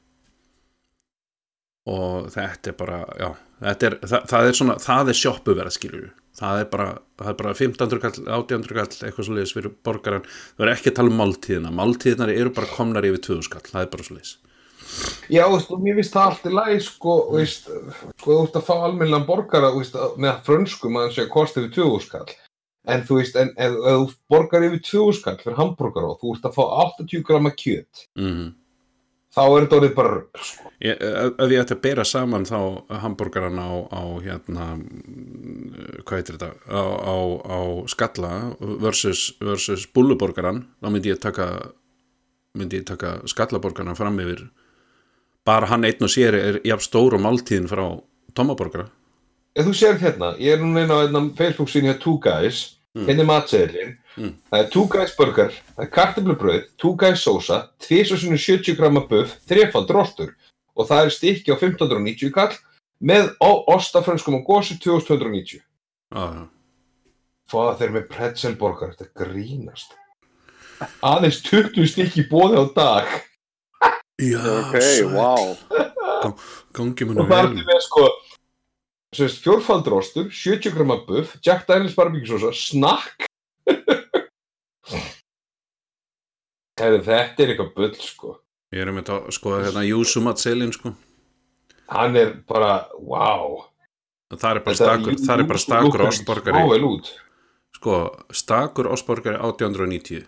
og þetta er bara já, þetta er, það, það er svona það er sjoppuverð skilur það er bara, það er bara 1500 kall, 1800 kall eitthvað svo leiðis fyrir borgaran það er ekki að tala um máltíðina, máltíðinar eru bara komnar yfir 2000 kall, það er bara svo leiðis já, veist, og mér finnst það allt í lagi, sko, veist, sko, þú ert að fá almennilegan borgara, veist, með frönskum að hann sé að kosta yfir 20 skall. En þú veist, en ef, þú borgar yfir 20 skall fyrir hambúrgara og þú ert að fá 80 grama kjöt, mm þá er þetta orðið bara rugl, sko. Ef ég ætti að bera saman þá hambúrgaran á, á hérna mm, hvað heitir þetta? Á, á, á skalla versus, versus búluborgaran þá myndi ég taka myndi ég taka skallaborgarna fram yfir. Bara hann einn og sér er jafn stór og máltíðin frá tomaborgara Ef þú sér hérna, ég er núna inn á Facebook síðan hér Two Guys, hérna er matseðilinn, Mm. það er Two Guys burger, það er kartablubröð, Two Guys sósa, 270 grama buff, þrefald rostur og það er stykki á 1590 kall með ostafrönskum og gósi 2290 Já, já. fóða þeir með pretzelborgar þetta grínast aðeins 20 stykki bóði á dag Já, ok, sæll. wow Gangi og mér það er vel. með sko ostur, 70 grama buff Jack Daniels barbecue sósa, snakk. Heru, þetta er eitthvað bull sko. Ég er um að skoða hérna Júsumat selin sko. hann er bara, wow. Það er bara stakur, það er bara stakur út. Sko, stakur ostborgari 1890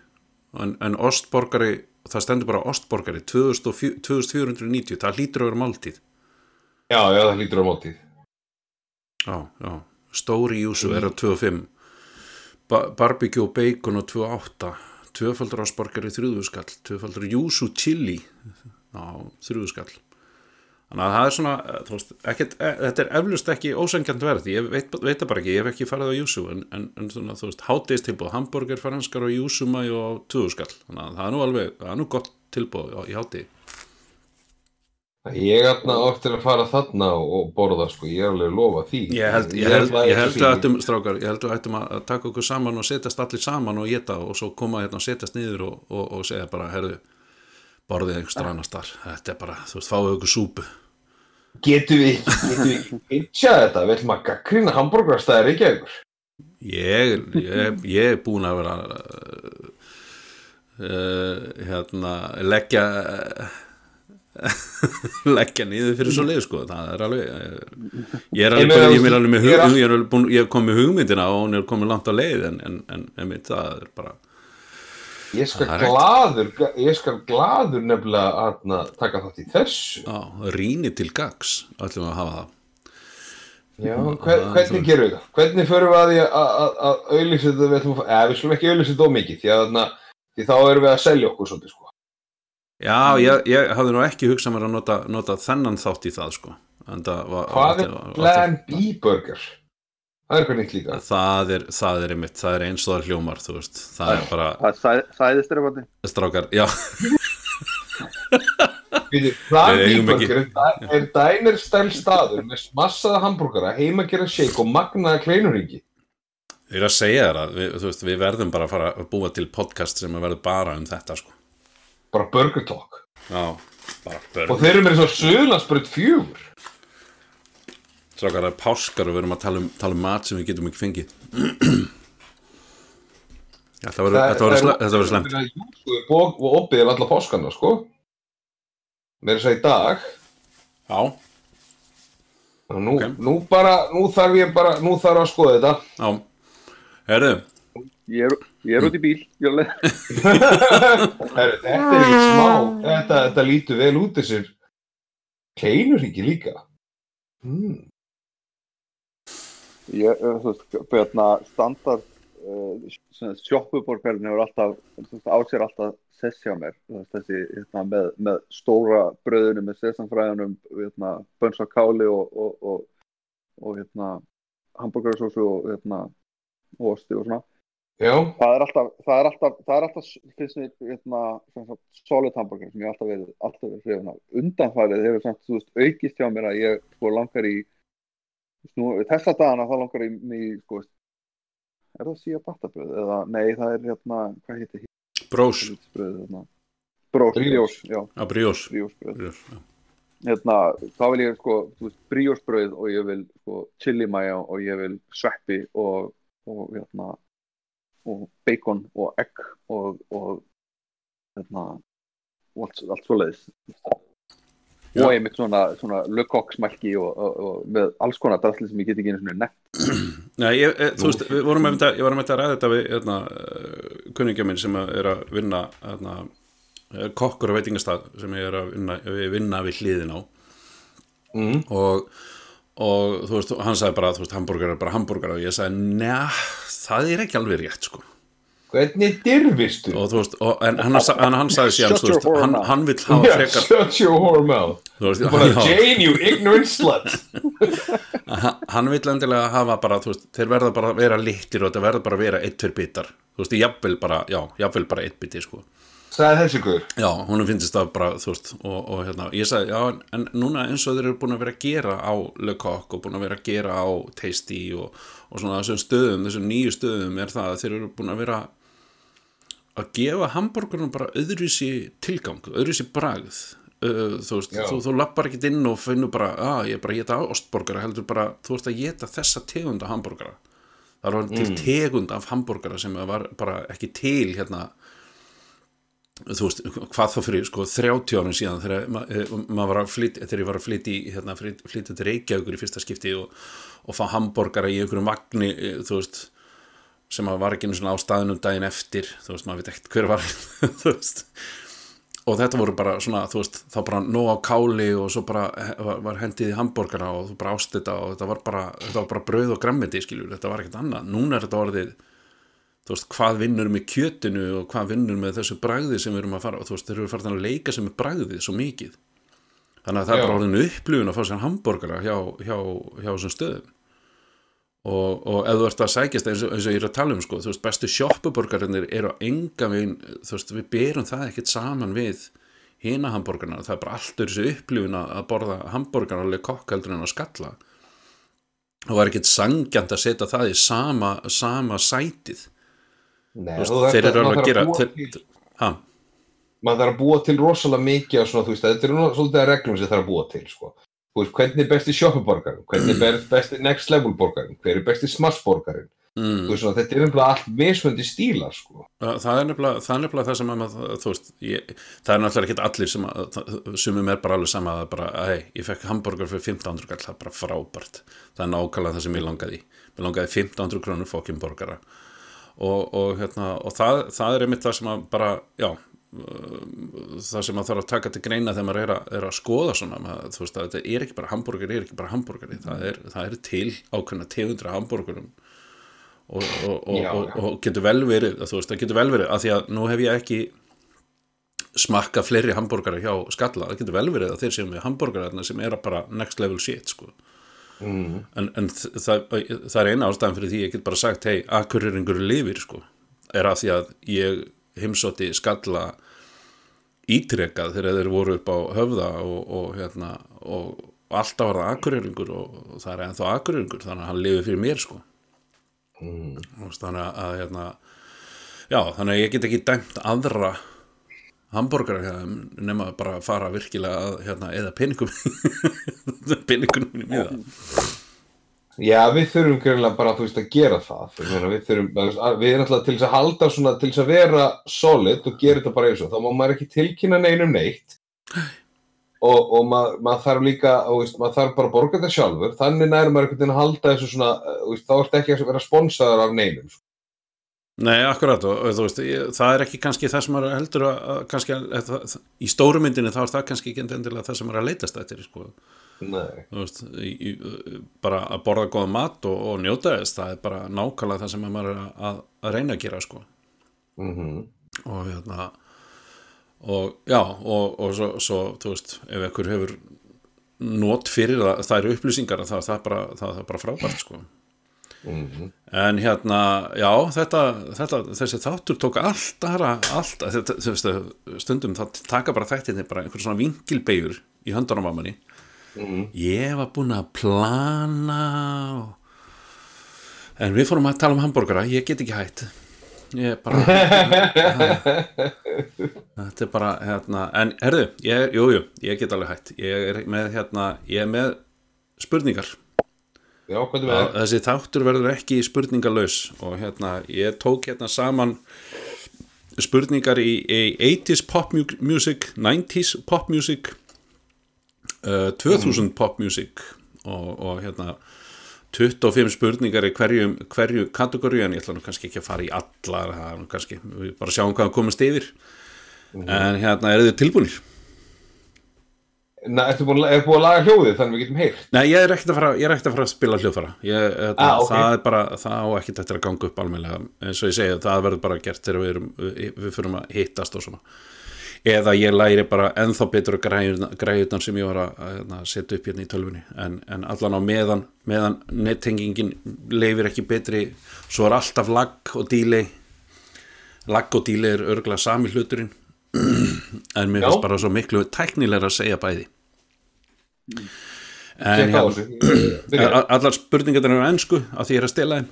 en, en ostborgari, það stendur bara ostborgari 2400 2490, það hlýtur að vera máltíð. Já, já, það lítur á mótið Já, já. Stóri Júsu er á 25. Ba barbecue og bacon á 28. Tvöfaldur ostborgari þrjúðuskall. Tvöfaldur Júsu chili á þrjúðuskall. Þannig að það er svona, eh, veist, ekkert, e, þetta er eflust ekki ósengjant verð, ég veit, veit bara ekki, ég hef ekki farið á Júsu, en, en, en svona, þú veist, háteist tilbúð, hambúrger, franskar og Júsumæ og tuðuskall, þannig að það er nú alveg, það er nú gott tilbúð í háti. Ég er þarna oft til að fara þarna og borða sko, ég er alveg að lofa því. Ég held, ég held, ég held að ættum, strákar, ég held að ættum að taka okkur saman og setjast allir saman og geta og svo koma hérna og setjast niður og, og, og segja bara, herðu, borðið einhver strannar starf, þetta er bara, þú veist, fáið okkur súpu. Getum við, getum við pitcha þetta, ætlum að gaggrina hambúrgarstæðir ekki eitthvað Ég, ég, ég er búin að vera uh, hérna leggja leggja niður fyrir svo leið sko, það er alveg ég er alveg, ég er alveg með ég hug, all- ég er alveg búin, ég hef komið hugmyndina og hún er komið langt á leið en, en, en, en það er bara Ég skal gladur, ég skal gladur nefnilega að taka þátt í þessu rýni til gags, ætlum að hafa það Já, það hver, er hvernig gerum við það? Hvernig förum við að því að- að að þetta við ætlum að eða við skulum ekki auðlýsa þetta ómikið því að þarna, því þá erum við að selja okkur svolítið sko. Já, ég, ég hafði nú ekki hugsað mér að nota, nota þennan þátt í það sko en það var, Hvað er Plan B burger? Það er eitthvað nýtt líka. það er, það er einmitt, það er eins og það hljómar þú veist, það er bara Það er sæ- sæðistrefandi strákar, já, Plan B ekki- burger er, er diner stæl staður með massaða hambúrgara, heimagerða shake og magnaða kleinuringi. ég er að segja þér að við, veist, við verðum bara að fara að búa til podcast sem að verður bara um þetta sko Bara burger talk. já, bara Og börn þeir eru með svo söðlandsbröð fjögur. strákar, það er páskar og við erum að tala um, tala um mat sem við getum ekki fengið Þetta verður þetta verður sle- þetta verður slemt slemt. Og, og opið er alla páskana, sko. Er þess að í dag, Já, og nú, Ok. nú bara, nú þarf ég bara, nú þarf að skoða þetta. já Herðu, Ég er, ég er út í bíl ég er alveg- þetta er ekki smá, þetta, þetta lítur vel út þessir kleinuríki líka. Hmm. ég, eh, þú veist, hérna standard uh, sjoppuborgarinn hefur alltaf þú veist, á sér alltaf sess hjá mér þessi hérna, með, með stóra bröðinu með sesamfræðunum hérna, bönns á káli og, og, og, og hérna, hambúrgarsósu og hérna, og osti og svona það er alltaf, það er alltaf, það er alltaf finnst mér, hérna, sem sagt, solid hamburger sem ég hef alltaf verið, alltaf verið hrifin af. Undanfærið hefur samt, þú veist, aukist hjá mér að ég, sko, langar í, þú veist, nú, þessa dagana þá langar í, í sko, er það síða battabröð eða, nei, það er, hérna, hvað heitir brós hérna, brós, Brioche. brjós, já, Já, brjós brjós bröð. Brjós, já. Hérna, þá vil ég, sko, þú veist, brjós bröð og ég vil, sko, chili mayo og ég vil sveppi og, og, hérna, og bacon og egg og, og hérna allt, allt svoleiðis Já. og einmitt svona, svona lökkokksmælki og, og, og með alls konar drasli sem ég get ekki einu svona nefnt Nei, ég, e, þú veist, við vorum með þetta, ég var með þetta að ræða þetta við hérna, kunningja minn sem að er að vinna hérna, eh, kokkur á veitingastað sem ég er að vinna, við vinna við hliðin á mm. og, og þú veist, hann sagði bara, þú veist, hambúrgar er bara hambúrgar og ég sagði, njá, það er ekki alveg rétt, sko hvernig dirfistu? og þú veist, og, en hann, hann, hann sagði síðan, þú veist, hann, hann vill hafa Yeah, frekar shut your whore mouth. þú veist, Jane, you ignorant slut. hann- vill endilega hafa bara, þú veist, þeir verða bara að vera littir og þetta verða bara að vera eitt, tveir bitar þú veist, jafnvel bara, já, jafnvel bara eitt biti, sko sagði þessi guður Já, hún finnst það bara, þú veist, og, og hérna, ég sagði, já, en- núna eins og þeir eru búin að vera að gera á Le Coq og búin að vera að gera á Tasty og, og svona þessum stöðum, þessum nýju stöðum er það að þeir eru búin að vera að gefa hambúrgurinn bara öðruvísi tilgang, öðruvísi bragð, uh, þú veist, Já. þú, þú lappar ekkit inn og finnur bara, að ég er bara að geta ostborgara, heldur bara, þú ert að geta þessa tegunda hambúrgara. Það var til tegund af hambúrgara sem var bara ekki til hérna þú veist, hvað þá fyrir sko 30 árum síðan þegar ma- eh, maður var að flytja þegar ég var að flytja í hérna, flyt- flytja til Reykjavíkur í fyrsta skipti og, og fá hambúrgara í einhverjum vagni eh, þú veist, sem að var ekki svona á staðinum daginn eftir þú veist, maður veit ekkert hver var þú veist. Og þetta voru bara svona, þú veist, þá bara nóg á káli og svo bara var, hendið í hambúrgara og þú bara ást þetta og þetta var bara, þetta var bara brauð og grammeti skiljur, þetta var ekkert annað, núna er þetta orðið þú veist, hvað vinnur með kjötinu og hvað vinnur með þessu bragði sem við erum að fara og þú veist, þeir eru farin að leika sem er bragðið svo mikið. Þannig að það er Já. bara orðin upplifun að fá sér hambúrgara hjá, hjá, hjá þessum stöðum. Og, og ef þú ert að sækjast eins og, eins og ég er að tala um sko, þú veist, bestu shoppuborgarinnir eru á enga veginn, þú veist, við berum það ekkert saman við hina hambúrgarna, það er bara allt þessu upplifun að borða hambúrgarna alveg kokkaldur en að skalla. Og var ekkert sangjant að setja það í sama, sama sætið Nei, veist, þeir eru alveg að gera ha, maður þarf að búa til rosalega mikið svona, þú veist, þetta nú svolítið að reglum sem þarf að búa til, sko. Veist, hvernig er besti shoppuborgarinn, hvernig er besti next level borgarinn, hver er besti smash borgarinn, mm, þetta er nefnilega allt mismöndi stílar, sko. það er nefnilega það er nefnilega það sem að veist ég, það er náttúrulega ekki allir sem að sumum er bara alveg sama að bara, hei, ég fekk hambúrgar fyrir 1500 kall, það er bara frábært. Það er nákvæmlega það sem ég langaði mér langaði 1500 krónur fokkin borgara og, og, hérna, og það, það er einmitt það sem að bara, já uh, það sem að þarf að taka til greina þegar maður er að, er að skoða svona. Maður, þú veist að þetta er ekki bara hambúrgari, er ekki bara hambúrgari það er, það er til ákveðna tegundra hambúrgurum. Og, og, og, og, getur vel verið þú veist, það getur vel verið, af því að nú hef ég ekki smakka fleiri hambúrgara hjá skalla, það getur vel verið að þeir séu með hambúrgara sem er bara next level shit sko Mm. en, en það, það er eina ástæðan fyrir því ég get bara sagt, hei, akkurringur lifir sko, er að því að ég heimsótti skalla ítrekað þegar þeir voru upp á höfða og, og hérna og alltaf var það akkurringur og, og það er ennþá akkurringur þannig að hann lifir fyrir mér sko Mm. Þannig að hérna já, þannig að ég get ekki dæmt aðra hambúrgara hérna, nema bara að fara virkilega að hérna, eða peningum peningunum í það Já, við þurfum greinlega bara, veist, að gera það. Við þurfum, við erum alltaf til þess að halda svona, til þess að vera solid og gera þetta bara eins og þá má maður ekki tilkynna neinum neitt og, og maður, maður þarf líka, veist, maður þarf bara að borga þetta sjálfur, þannig nær maður einhvern veginn að halda þessu svona, veist, þá ertu ekki að vera sponsaður af neinum. Nei, akkurat og, og þú veist, ég, það er ekki kannski það sem maður heldur að, að kannski að, að, að, í stóru myndinni þá er það kannski ekki endilega það sem er að leitast eftir sko. Veist, í, í, bara að borða góða mat og, og njóta þess, það er bara nákvæmlega það sem maður er að, að reyna að gera sko. Mm og hérna og já, og, og svo, svo þú veist, ef einhver hefur not fyrir það, það eru upplýsingar það, það, er bara, það, það er bara frábært sko. -hmm. en hérna, já, þetta, þetta þessi þáttur tók allt aðra allt, þetta, veist, stundum það taka bara þættinni bara einhver svona vinkilbeigur í höndunum á manni Mhm. ég var búin að plana og... en við fórum að tala um hambúrgara ég get ekki hætt ég bara þetta er bara hérna, en herðu, ég, er- jú, jú, ég get alveg hætt ég er með hérna, ég er með spurningar Já, þessi þáttur verður ekki spurningalaus og hérna, ég tók hérna saman spurningar í, í 80s pop mu- music 90s pop music uh, 2000 pop music og, og hérna 25 spurningar í hverju, hverju kategóri en ég ætla nú kannski ekki að fara í allar það er nú kannski, við bara sjáum hvað komast yfir. En hérna, eru þið tilbúinir? Na, að- er búin að laga hljóðið þannig við getum heyrt? Nei, ég er ekkert að fara, ég ekkert að fara að spila hljóðfara. Ég, þetta, Ah, ok. það er bara, það á ekkert eftir að ganga upp almennilega, eins og ég segi, það verður bara gert þegar við erum, við, við fyrir að hittast og svona, eða ég læri bara ennþá betur græðunar sem ég var að, að, að setja upp hérna í tölvunni, en, en allan á meðan meðan nettengingin leifir ekki betri, svo er alltaf lag og dílei lag og dílei er örgulega sami hluturinn en mér Já. finnst bara svo miklu tæknilega að segja bæði. En hérna, þessu a- allar spurningar eru á ennsku að því ég er að stela þeim.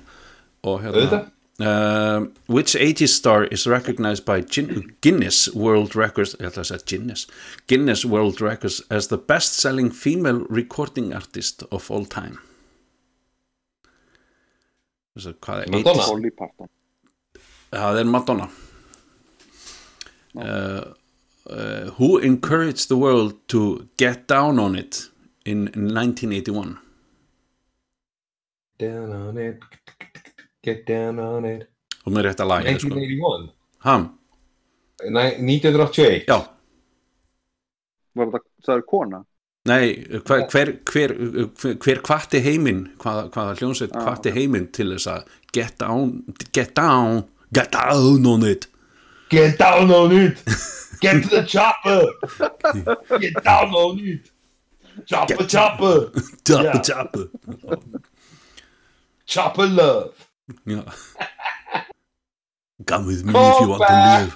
Og hérna uh, which 80s star is recognized by Gin Guinness World Records ég ætla að segja Guinness Guinness World Records as the best selling female recording artist of all time. Þessi, hvað er Madonna. 80s? Dolly Parton það er Madonna uh, uh, who encouraged the world to get down on it in 1981 Down on it. Get down on it. Og mér er rétt að laga sko. 1981 Ham, Nei, 1981 já, Var þetta, það er kona? nei hver, hver, hver, hver, kvatti heiminn hvaða, hvaða hljónsveit Ah, kvatti heiminn til þess að get down get down, get down on it Get down on it. Get to the chopper. Get down on it. Chopper, chopper. Chopper, Já. jappa Chopper love. Já Come with me Come if you want to back. live.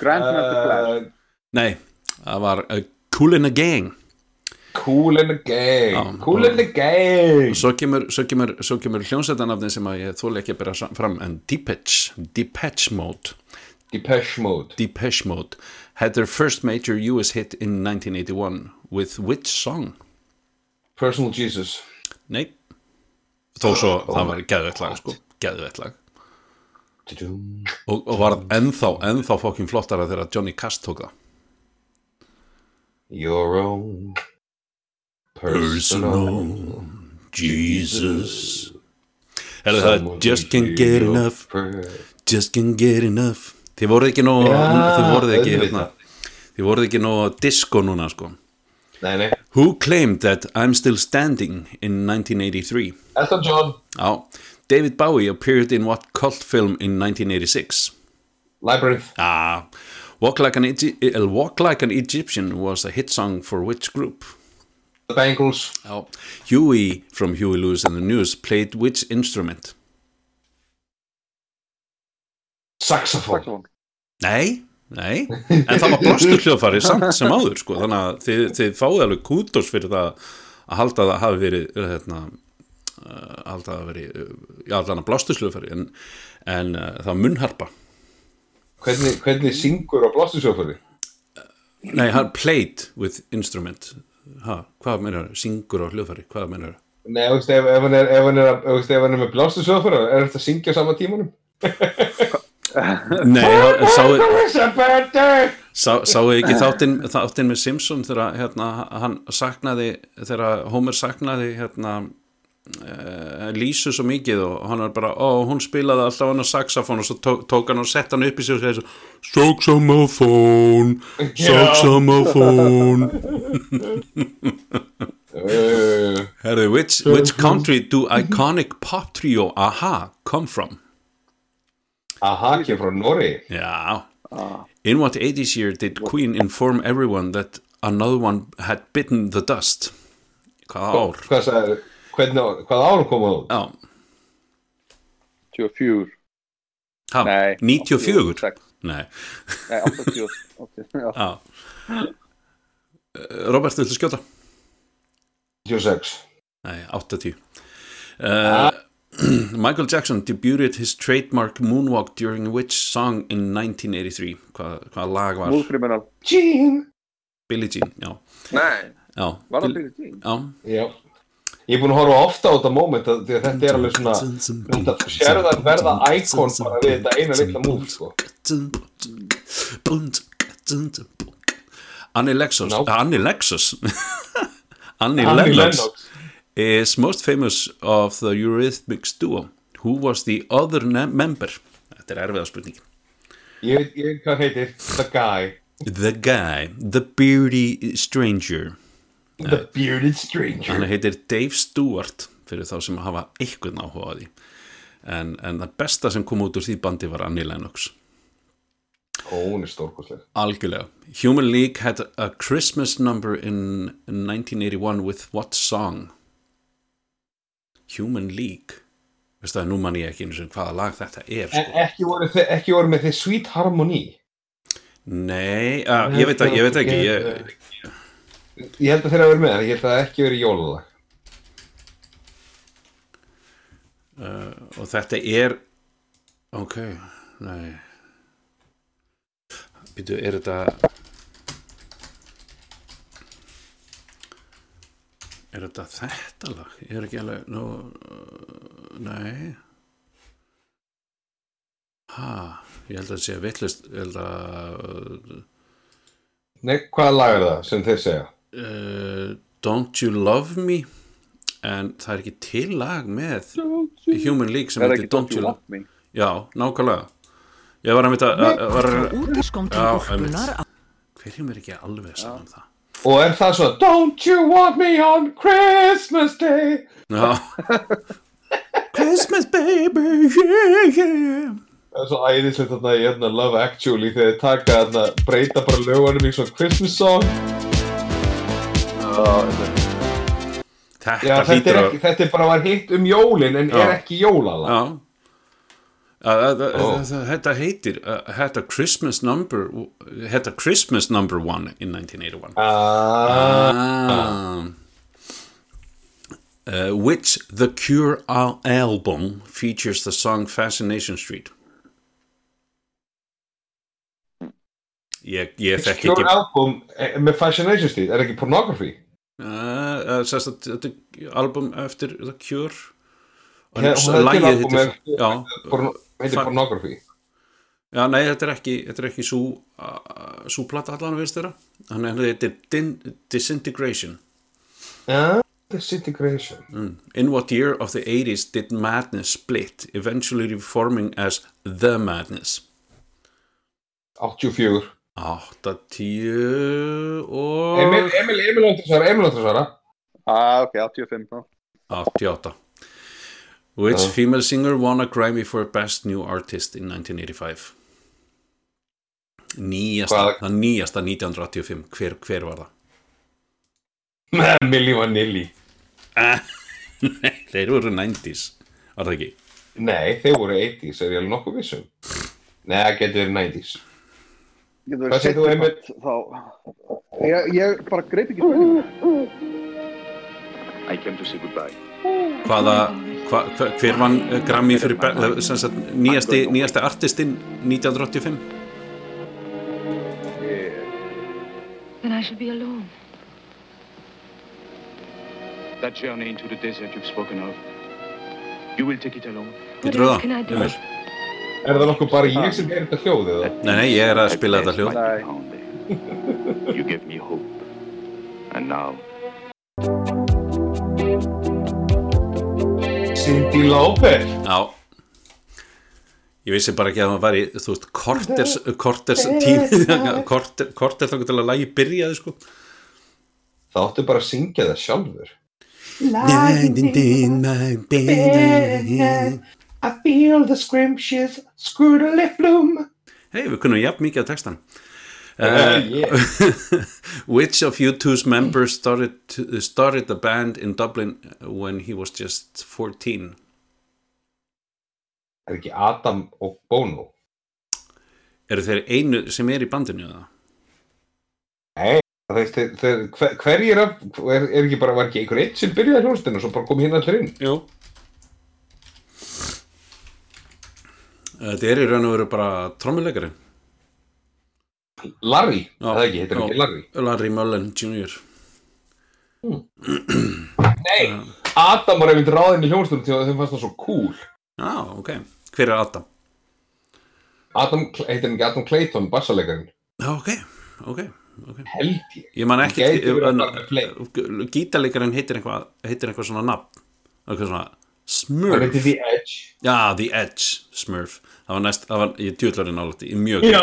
Grandmaster Flash uh, Nei, það var uh, Cool in the Gang Cool in the gang Já, Cool in the Svo kemur, svo kemur, svo kemur hljómsveitarnafni sem að ég þóla ekki að byrja fram en Depeche, Depeche Mode. Depeche Mode. Depeche Mode had their first major US hit in 1981 with which song? Personal Jesus. Nei. Þó svo það var geðvett lag sko. Geðvett lag. Tudum. og, og var ennþá, ennþá fokkin flottara þegar Johnny Cash tók það. Your own Personal Jesus. Er það Just can't get enough. Just can't get enough. Þið voruð ekki nóg Þið voruð ekki hérna. Þið voruð ekki nóg disco núna sko. Nei, nei. Who claimed that I'm still standing in 1983 Elton John. Já. David Bowie appeared in what cult film in 1986 Labyrinth. Ah Walk Like an, Egy- uh, Walk like an Egyptian was a hit song for which group? The Bangles Já Huey from Huey Lewis and the News played which instrument? Saxophone Saxofón Nei, nei, en það var blástur hljóðfari samt sem áður, sko, þannig að þið, þið fáið alveg kútos fyrir það að halda að það hafi verið, hérna, halda að það verið, uh, já, allan að blástur hljóðfari, en, en uh, það var munnharpa. Hvernig, hvernig syngur á blástusjófari? Nei, hann played with instrument. Ha, hvað meinar, syngur á hljóðfari, hvað meinar? Nei, þú veist, ef, ef ef hann er, er með blástusjófari er þetta að syngja á sama tímanum? Nei, sáu, ekki þáttinn, þáttinn með Simpson þegar, hérna, hann saknaði, þegar Homer saknaði, hérna, uh, Lísu svo mikið og hann var bara, ó, hún spilaði alltaf hann á saxofón og svo tók, tók hann og sett hann upp í sig og segði svo, saxofón saxofón uh, Herðu, which, which country do iconic pop trio AHA come from? Aha, ekki frá Nóri Já, ah, in what 80s year did Queen inform everyone that another one had bitten the dust? Hvaða ár? Hvað sagði, hvernig, hvað árum koma þú? Já, 24 ha, Nei. 94? 86. Nei, Nei, 80 80, já. Robert, viltu skjóta? 26 Nei, 80 uh, Michael Jackson debuted his trademark moonwalk during which song in 1983 Hvað, hvað lag var? Smooth Criminal Jean Billie Jean, já, Nei, já. Var það Bill- Billie Jean? Já, Já Ég er búin að horfa ofta á þetta moment að, að þetta er alveg svona þetta, sérðu það verða íkon bara við þetta eina litla múl sko. Annie Lexus. No. uh, Annie Lexus. Annie, Annie Lennox, is most famous of the Eurythmics duo who was the other member. Þetta er erfiða spurning Ég veit, hvað heitir. The Guy. The guy, the beardy stranger The Bearded Stranger. Hann heitir Dave Stewart fyrir þá sem hafa eitthvað áhuga á því. En, en það besta sem kom út úr því bandi var Annie Lennox. Ó, hún er stórkosleg algjörlega. Human League had a Christmas number in 1981 with what song? Human League. Veistu það, nú man ég ekki einu sinni hvaða lag þetta er En sko. ekki voru, ekki voru með þið Sweet Harmony? Nei, uh, ég veit að, ég veit ekki ég, Ég held að þeirra verið með, ég held að það ekki verið jólalag. og þetta er ok, nei býtu, er þetta er þetta þetta lag ég er ekki alveg nú, uh, nei ha, ég held að þetta sé vittlust ég held að Nei, hvaða lag er það sem þeir segja? Uh, Don't You Love Me en það er ekki til lag með Human League sem Er það heitir Don't You Love Me? Já, nákvæmlega Ég var að mynda að, að, var, Útiskom til Já, úlpunar Hver er ekki alveg saman um það Og er það svo, Don't you want me on Christmas Day? Já Christmas baby yeah, yeah. Það er svo æðislegt þarna í hérna Love Actually þegar þeir taka þarna, breyta bara lögunum í svona Christmas song. Þetta- Já, þetta er, ekki, þetta er bara var hitt um jólin en Já. er ekki Uh, uh, uh, uh, Þetta heitir uh, Þetta Christmas number Þetta Christmas number one in 1981 Ah, Ah. Uh, which The Cure al- album features the song Fascination Street? Ég, ég þekki Cure ekki album eh, með Fascination Street, er ekki pornography? Sérst að þetta er album eftir The Cure og album heitir já, heitir pornography. já, nei, þetta er ekki þetta er ekki svo svo plata allan að finnst þeirra hann heitir Din Disintegration Ja, Disintegration. Mm. In what year of the 80s did Madness split, eventually reforming as The Madness? 84. 8, 10 og Emil, Emil, Emil Óttasvara, Emil Óttasvara. Ah, ok, 85 þá. 88. Which Já. female singer won a Grammy for Best New Artist in 1985? Nýjasta, það nýjasta 1985, hver, hver var það? Milli Vanilli. Nei, þeir voru 90s, var það ekki? Nei, þeir voru 80s, er ég alveg nokkuð vissum. Nei, það getur verið 90s. Getur Hvað segir þú, part Þá... Ég, ég bara greip ekki spurningu. I came to say goodbye. Hvaða, hva, hver vann eh, Grammy fyrir eh, sem sagt, nýjasti, nýjasti artistinn 1985? Then I shall be alone. That journey into the desert you've spoken of, you will take it alone. What else það? can I do? Er það nokkuð bara ég sem er þetta hljóðið það? Nei, nei, ég er að spila þetta hljóð. You gave me hope. And now, Cindy Lauper. Já Ég vissi bara ekki að það var í, þú veist, korters, korters tími, korter, korter þá til að lagi byrjaði, sko. Það áttu bara að syngja það sjálfur. I feel the scrumptious scrutily flume. Hei, við kunnum jafn mikið að textan. Uh, yeah. Which of you two's members started, started the band in Dublin when he was just 14? Er ekki Adam og Bono? Eru þeir einu sem er í bandinu eða? Það veist, þeir, þeir, hver, hverjir af, er, er ekki bara, var ekki einhver eitt sem byrjaði hljóðstinn og svo bara kom hinn allir inn? Jú. Þetta er í raun og veru bara trommuleikari. Larry, það ekki, heitir já. ekki Larry. Larry Mullen Jr. Nei, Adam var einmitt ráðinn í hljóðstinn því að þeim fannst það svo cool. Já, ok. Hver er Adam? Adam, heitir hann ekki Adam Clayton, bassalegarinn? Já, ok, ok, ok. Held ég. Ég man ekki, gítarleikarinn heitir eitthvað, heitir eitthvað svona nafn. Eitthvað svona Hann Smurf. heitir The Edge. Já, The Edge, Smurf. Það var næst, það var, ég djúðlarinn álætti, ég mjög Já,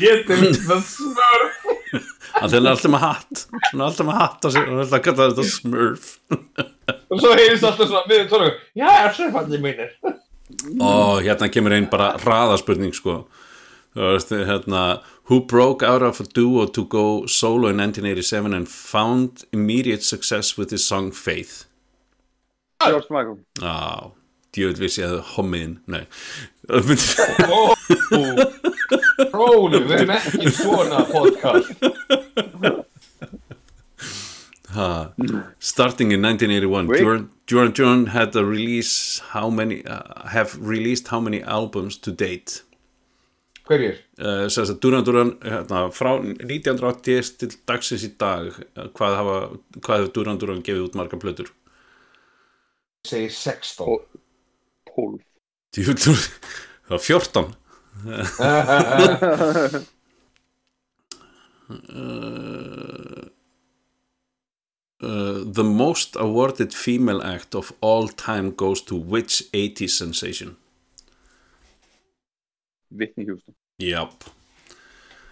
gæti. hann er alltaf með hatt. Hann er alltaf með hatt á sig, hann er alltaf að kalla þetta Smurf. Og svo heyrðist alltaf svona miður tónleikur. Já, Smurfandi mínir. Og hérna kemur einn bara hraðaspurning sko hérna Who broke out of a duo to go solo in 1987 and found immediate success with his song Faith George Michael. Já, djöð vissi ég að það Nei Rólu, við erum ekki svona podcast Ha. Starting in 1981, Wait. Duran Duran Duran had a release how many uh, have released how many albums to date? Hverjir? Uh, Duran Duran hérna, frá 1980 til dagsins í dag hvað hafa hvað hefur Duran Duran gefið út marga plötur? Ég segi 16 Ó. 12 Djúvill, það var 14 Uh, the most awarded female act of all time goes to which 80s sensation? Whitney Houston. Jáp,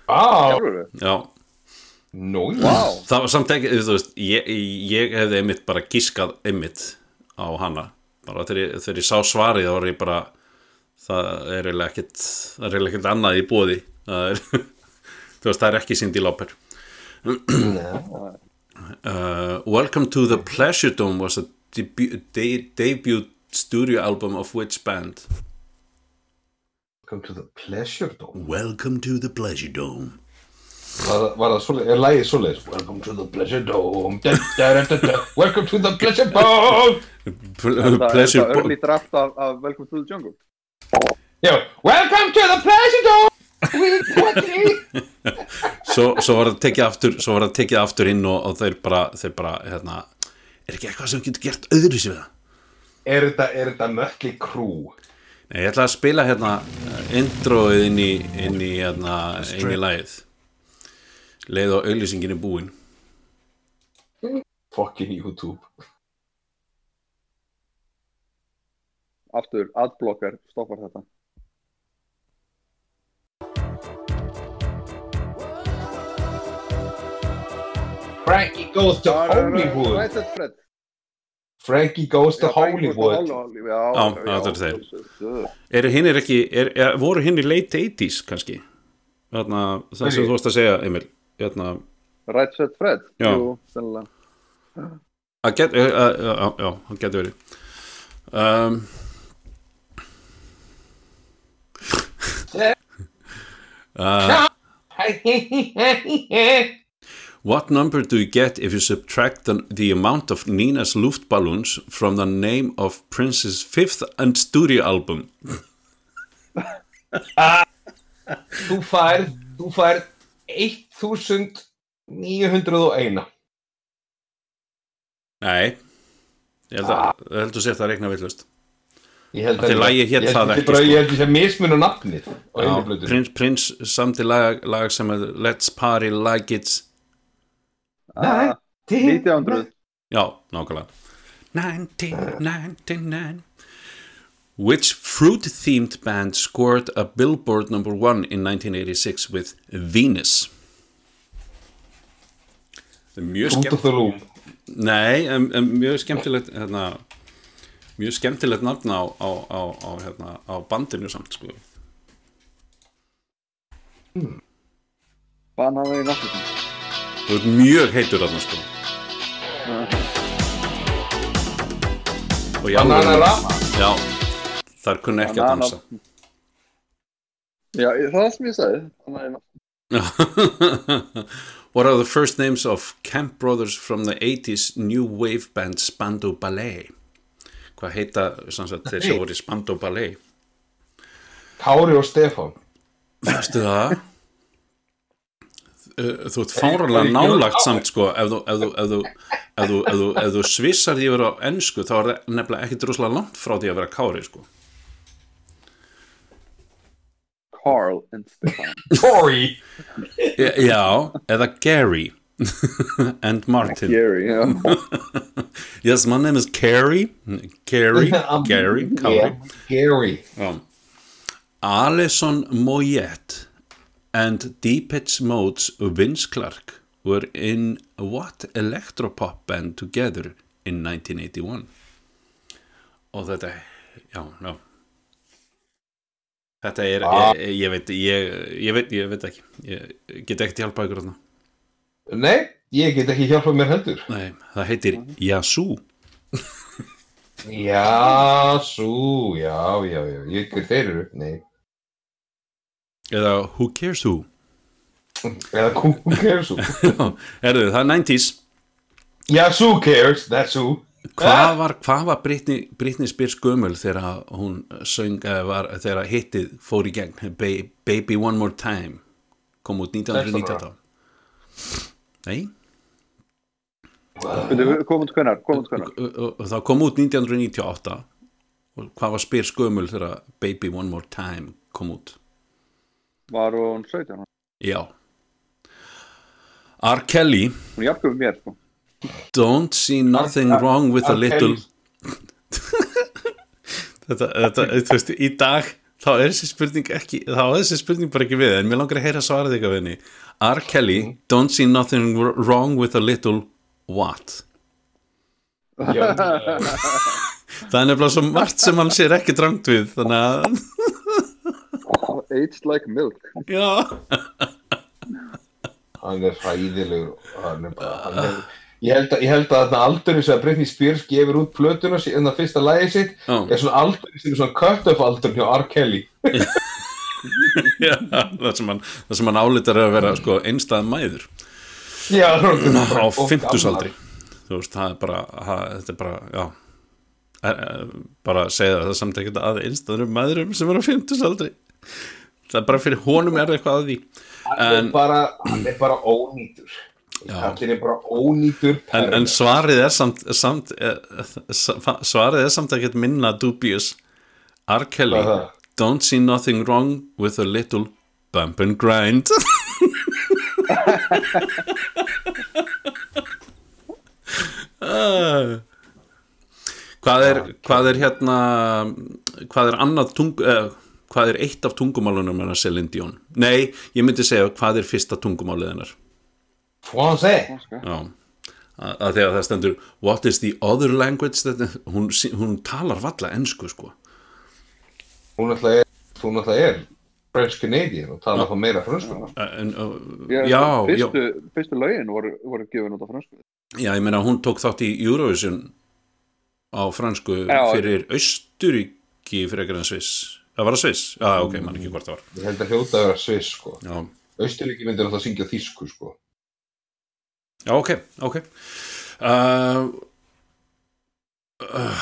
Jálfur já. Nú Vá. Það var samt ekki, þú veist, ég, ég hefði einmitt bara gískað einmitt á hana. Bara þegar ég, þegar ég sá svarið þá var ég bara það er eiginlega ekkit það er eiginlega ekkit annað í bóði það er, þú veist, það er ekki Cindy Lauper. Uh, Welcome to the Pleasure Dome was a debu de debut studio album of which band? Welcome to the pleasure dome. Welcome to the Pleasure Dome. Var, það- var það er lægið svoleiðis? Welcome to the pleasure dome. Da, da, da, da, da. Welcome to the pleasure dome. Pl Það er Pleasure það Bo- early draft af, af Welcome to the Jungle Já, welcome to the pleasure dome svo, svo var það tekið aftur svo var það tekið aftur inn og, og þeir bara, þeir bara hérna, er ekki eitthvað sem við getum gert öðru sér við það? Er þetta, er þetta mökli krú? Nei, ég ætla að spila hérna introið inn í inn í, hérna, inn í lagið. Leið og auðlýsingin er búin. Fucking YouTube Aftur, adblocker, stoppar þetta. Frankie goes to Hollywood. Frankie goes to Hollywood. Já, þetta er þeir. eru hinn er ekki, er, er, voru hinn í late 80s kannski? Hérna, það sem þú varst að segja Emil hérna, Right set Fred. Já. Jú, sennilega. Að get, já, já, það getur verið. Um, uh, What number do you get if you subtract the, the amount of Nina's Luftballons from the name of Prince's fifth and studio album? Þú færð Þú færð 1901 Nei, ég held að, ég held að sér það villust. Að lagið hét ég held það að ekki, bara, sko. Ég held að það mismun á nafnið Prins, prins samti lag, lag sem er Let's Party Like It's, Nei. Ah, 1900 já, nákvæmlega. 1999. Which fruit-themed band scored a Billboard number one in 1986 with Venus? Það er mjög Fruit skemmt of the Loom Nei, mjög skemmtilegt hérna, mjög skemmtilegt nafn á, á, á, á, hérna, á bandinu samt sko. Banaði í náttúrulega Þú ert mjög heitur þarna sko. Og já, Bananarama já. Þar kunni ekki að dansa. Já, það er sem ég sagði Banaði í náttúrulega What are the first names of Camp Brothers from the 80s new wave band Spando Ballet? Hvað heita sem sagt, þeir sem voru í Spando Ballet? Kári og Stefán. Veistu það? Þú ert fáralega nálagt samt sko ef þú, ef þú, ef þú, ef þú, þú, svissar því að vera á ennsku þá er það nefnilega ekkit rosalega langt frá því að vera kári sko. Carl and Stefan Tori Já, eða Gary and Martin. Gary, já Yes, my name is Gary Gary, Um, Gary, Kári yeah, Gary. Já. Alison Moyet and Depeche Mode's Vince Clark were in what electropop band together in 1981 og þetta já, já þetta er, Ah. ég, ég veit ég, ég veit, ég veit ekki. Ég get ekkert hjálpað ykkur þarna Nei, ég get ekki hjálpað mér heldur. Nei, það heitir Yazoo Já, sú, já, já, já hver þeir eru, nei. Eða Who Cares Who? Eða who cares who? Herðu, það er 90s Yes, who cares, that's who. Hvað var, hvað var Britney, Britney Spears gömul þegar hún söng, var, þegar hittið fór í gegn? Ba- Baby One More Time kom út 1998 Nei, og- og það kom út 1998 og hvað var Spears gömul þegar Baby One More Time kom út var hún 17 hún Já R. Kelly er jafnkjöfum mér sko. Don't see nothing R- wrong with a R. little Kelly. þetta, þetta, þú veist, í dag þá er þessi spurning ekki þá er þessi spurning bara ekki við, en mér langar að heyra svarað eitthvað við henni R. Kelly, don't see nothing wrong with a little what það er nefnilega svo margt sem hann sér ekki drangt við þannig að, aged like milk já hann er hræðilegur. Hann er bara, hann er, ég held að, ég held að aldurinn sem Britney Spears gefur út plötuna en það fyrsta lagi sitt Já. er svona aldurinn sem er svona cut-off aldurinn hjá R. Kelly. Já, það sem hann, hann álitar að vera sko, einstæð mæður Já, á fimmtusaldri þú veist, það er bara það, þetta er bara, já er, er, bara að segja það, það er samt ekkert að einstæðurum mæðurum sem er á fimmtusaldri það er bara fyrir honum er eitthvað að því Hann er en, bara, hann er bara ónýtur. Kallinn er bara ónýtur en, en svarið er samt, samt sa- svarið er samt ekkert minna dubious. R. Kelly don't see nothing wrong with a little bump and grind. Ah. hvað er hvað er hérna hvað er annað tung eh, hvað er eitt af tungumálunum hennar Celine Dion? Nei, ég myndi segja hvað er fyrsta tungumálið hennar Français. já að, að þegar það stendur what is the other language that, hún, hún talar valla ensku sko Hún alltaf er, hún alltaf er French Canadian og tala þá meira fransku. en, uh, Já, já, já, fyrstu, fyrstu lögin voru, voru gefin út á fransku já, ég meina hún tók þátt í Eurovision á fransku Já. fyrir Austuríki fyrir ekkert en Sviss það var að Sviss, já ok, mann ekki hvort það var Ég held að hljóta að vera Sviss, sko. já, Austuríki myndir alltaf að syngja þýsku, sko. Já ok, ok. Uh, uh,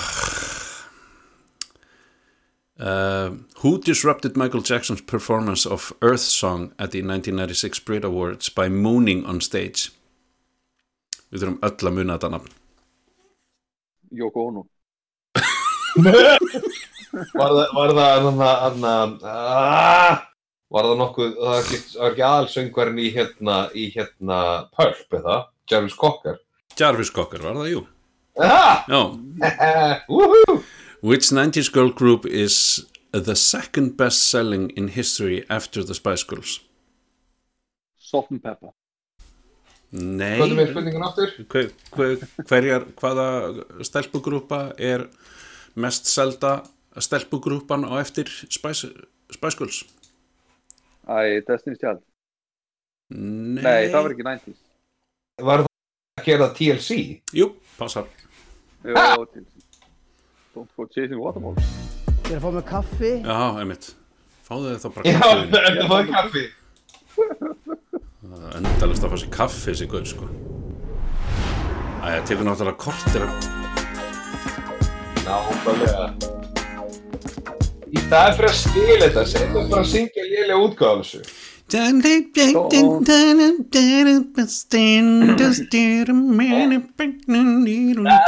uh, Who disrupted Michael Jackson's performance of Earth Song at the 1996 Brit Awards by mooning on stage? Við þurfum öll að muna þetta nafn. Yoko Ono Var það, var það, hann að, hann að, var það nokkuð, það var ekki, ekki aðalsöngvarinn í hérna, í hérna Pulp, eða? Jarvis Cocker. Jarvis Cocker, var það, jú Ah! Woohoo! Which 90s girl group is the second best selling in history after the Spice Girls? Salt and Pepper Nei er hver, hver, hverjar, hvaða stelpugrúpa er mest selda stelpugrúpan á eftir Spice, Spice Girls? Æ, Destiny's Child Nei, Nei, það var ekki 90s Var það að gera TLC? Jú, passar Jú, til Don't go chasing waterballs Ég er að fá mig kaffi. Já, einmitt Fáðu þið þá bara Já, kaffi en það var kaffi. Endalast að fá sér kaffi þessi guð, sko Æja, tekur náttúrulega kortir að Nákvæmlega. Í staði fyrir að skilja þetta, setjum bara að syngja lélega útgáð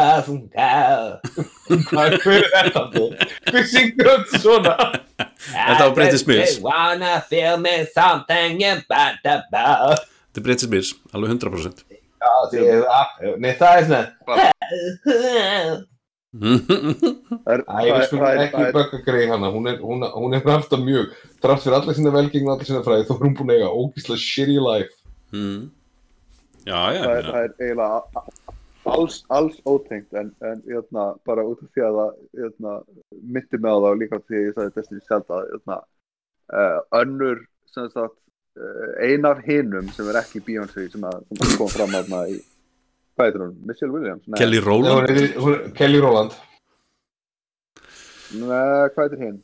af þessu. Hvað er þetta? Við syngjum þetta svona. Þetta var Britney Spears wanna feel me something about Þetta er Britney Spears, alveg 100% Já, því að, nei það er svona, Það er, það, það, ekki það, bögga greið hana, hún er, hún, hún er alltaf mjög, trátt fyrir alla sína velgengna og alla sína fræði, þó er hún búin að eiga ógíslega shitty life. mm. Já, já, það, er, það er eiginlega alls, alls ótengt en, en jötna, bara út af því að það jötna, myndi mig á það og líka því að ég sagði Destiny's Child að jötna, uh, önnur sem sagt, uh, ein af hinum sem er ekki Beyoncé sem, að, sem kom fram aðna í hvað heitir hún? Michelle Williams? Nei, Kelly Nei, hún Rowland er, hún er, Kelly Rowland. Nei, hvað heitir hinn?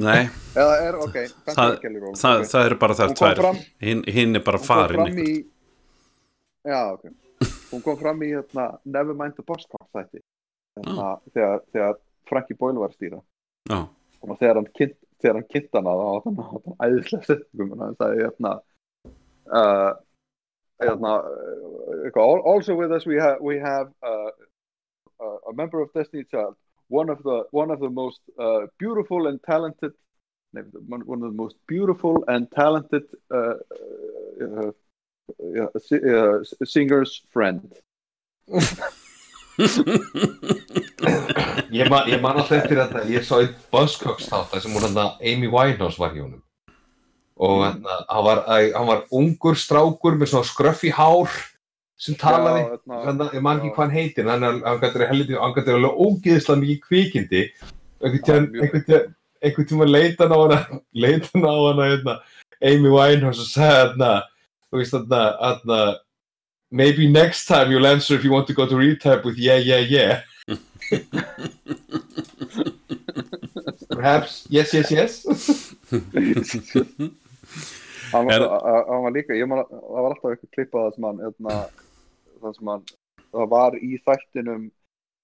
nei, eða er, ok, kannski það, er Kelly Rowland það, ok. það eru bara þær Hún tvær hinn, hinn er bara Hún farin í já, ok hún kom fram í hérna, Nevermind the Boss þætti hérna, þegar, þegar Frankie Boyle var að stýra Já, og þegar hann kynnt þegar hann kynnt hana þá var hann á þann æðislega setningum hann sagði hérna uh, also with us we have, we have uh, uh, a member of Destiny Child. One of the, one of the most uh, beautiful and talented one of the most beautiful and talented uh, uh, uh, si- uh, singers friend. Ég man, ég man alltaf eftir þetta, ég sá einn Buzzcocks þátt sem hún hann Amy Winehouse var hjá honum og hérna, hann var, hann var ungur strákur með svona skröffi hár sem talaði, hérna, ég man ekki hvað hann heitir hann, hann, hann gæti hann alveg ógeðslega mikið kvikindi. Einhvern tímann leita hann á hana leita hann á hana, hérna, Amy Winehouse og sagði hérna maybe next time you'll answer if you want to go to rehab with yeah, yeah, yeah. Perhaps, yes, yes, yes hann var, líka, man að það var alltaf eitthvað klippað það sem hann hérna, það sem hann, það var í þættinum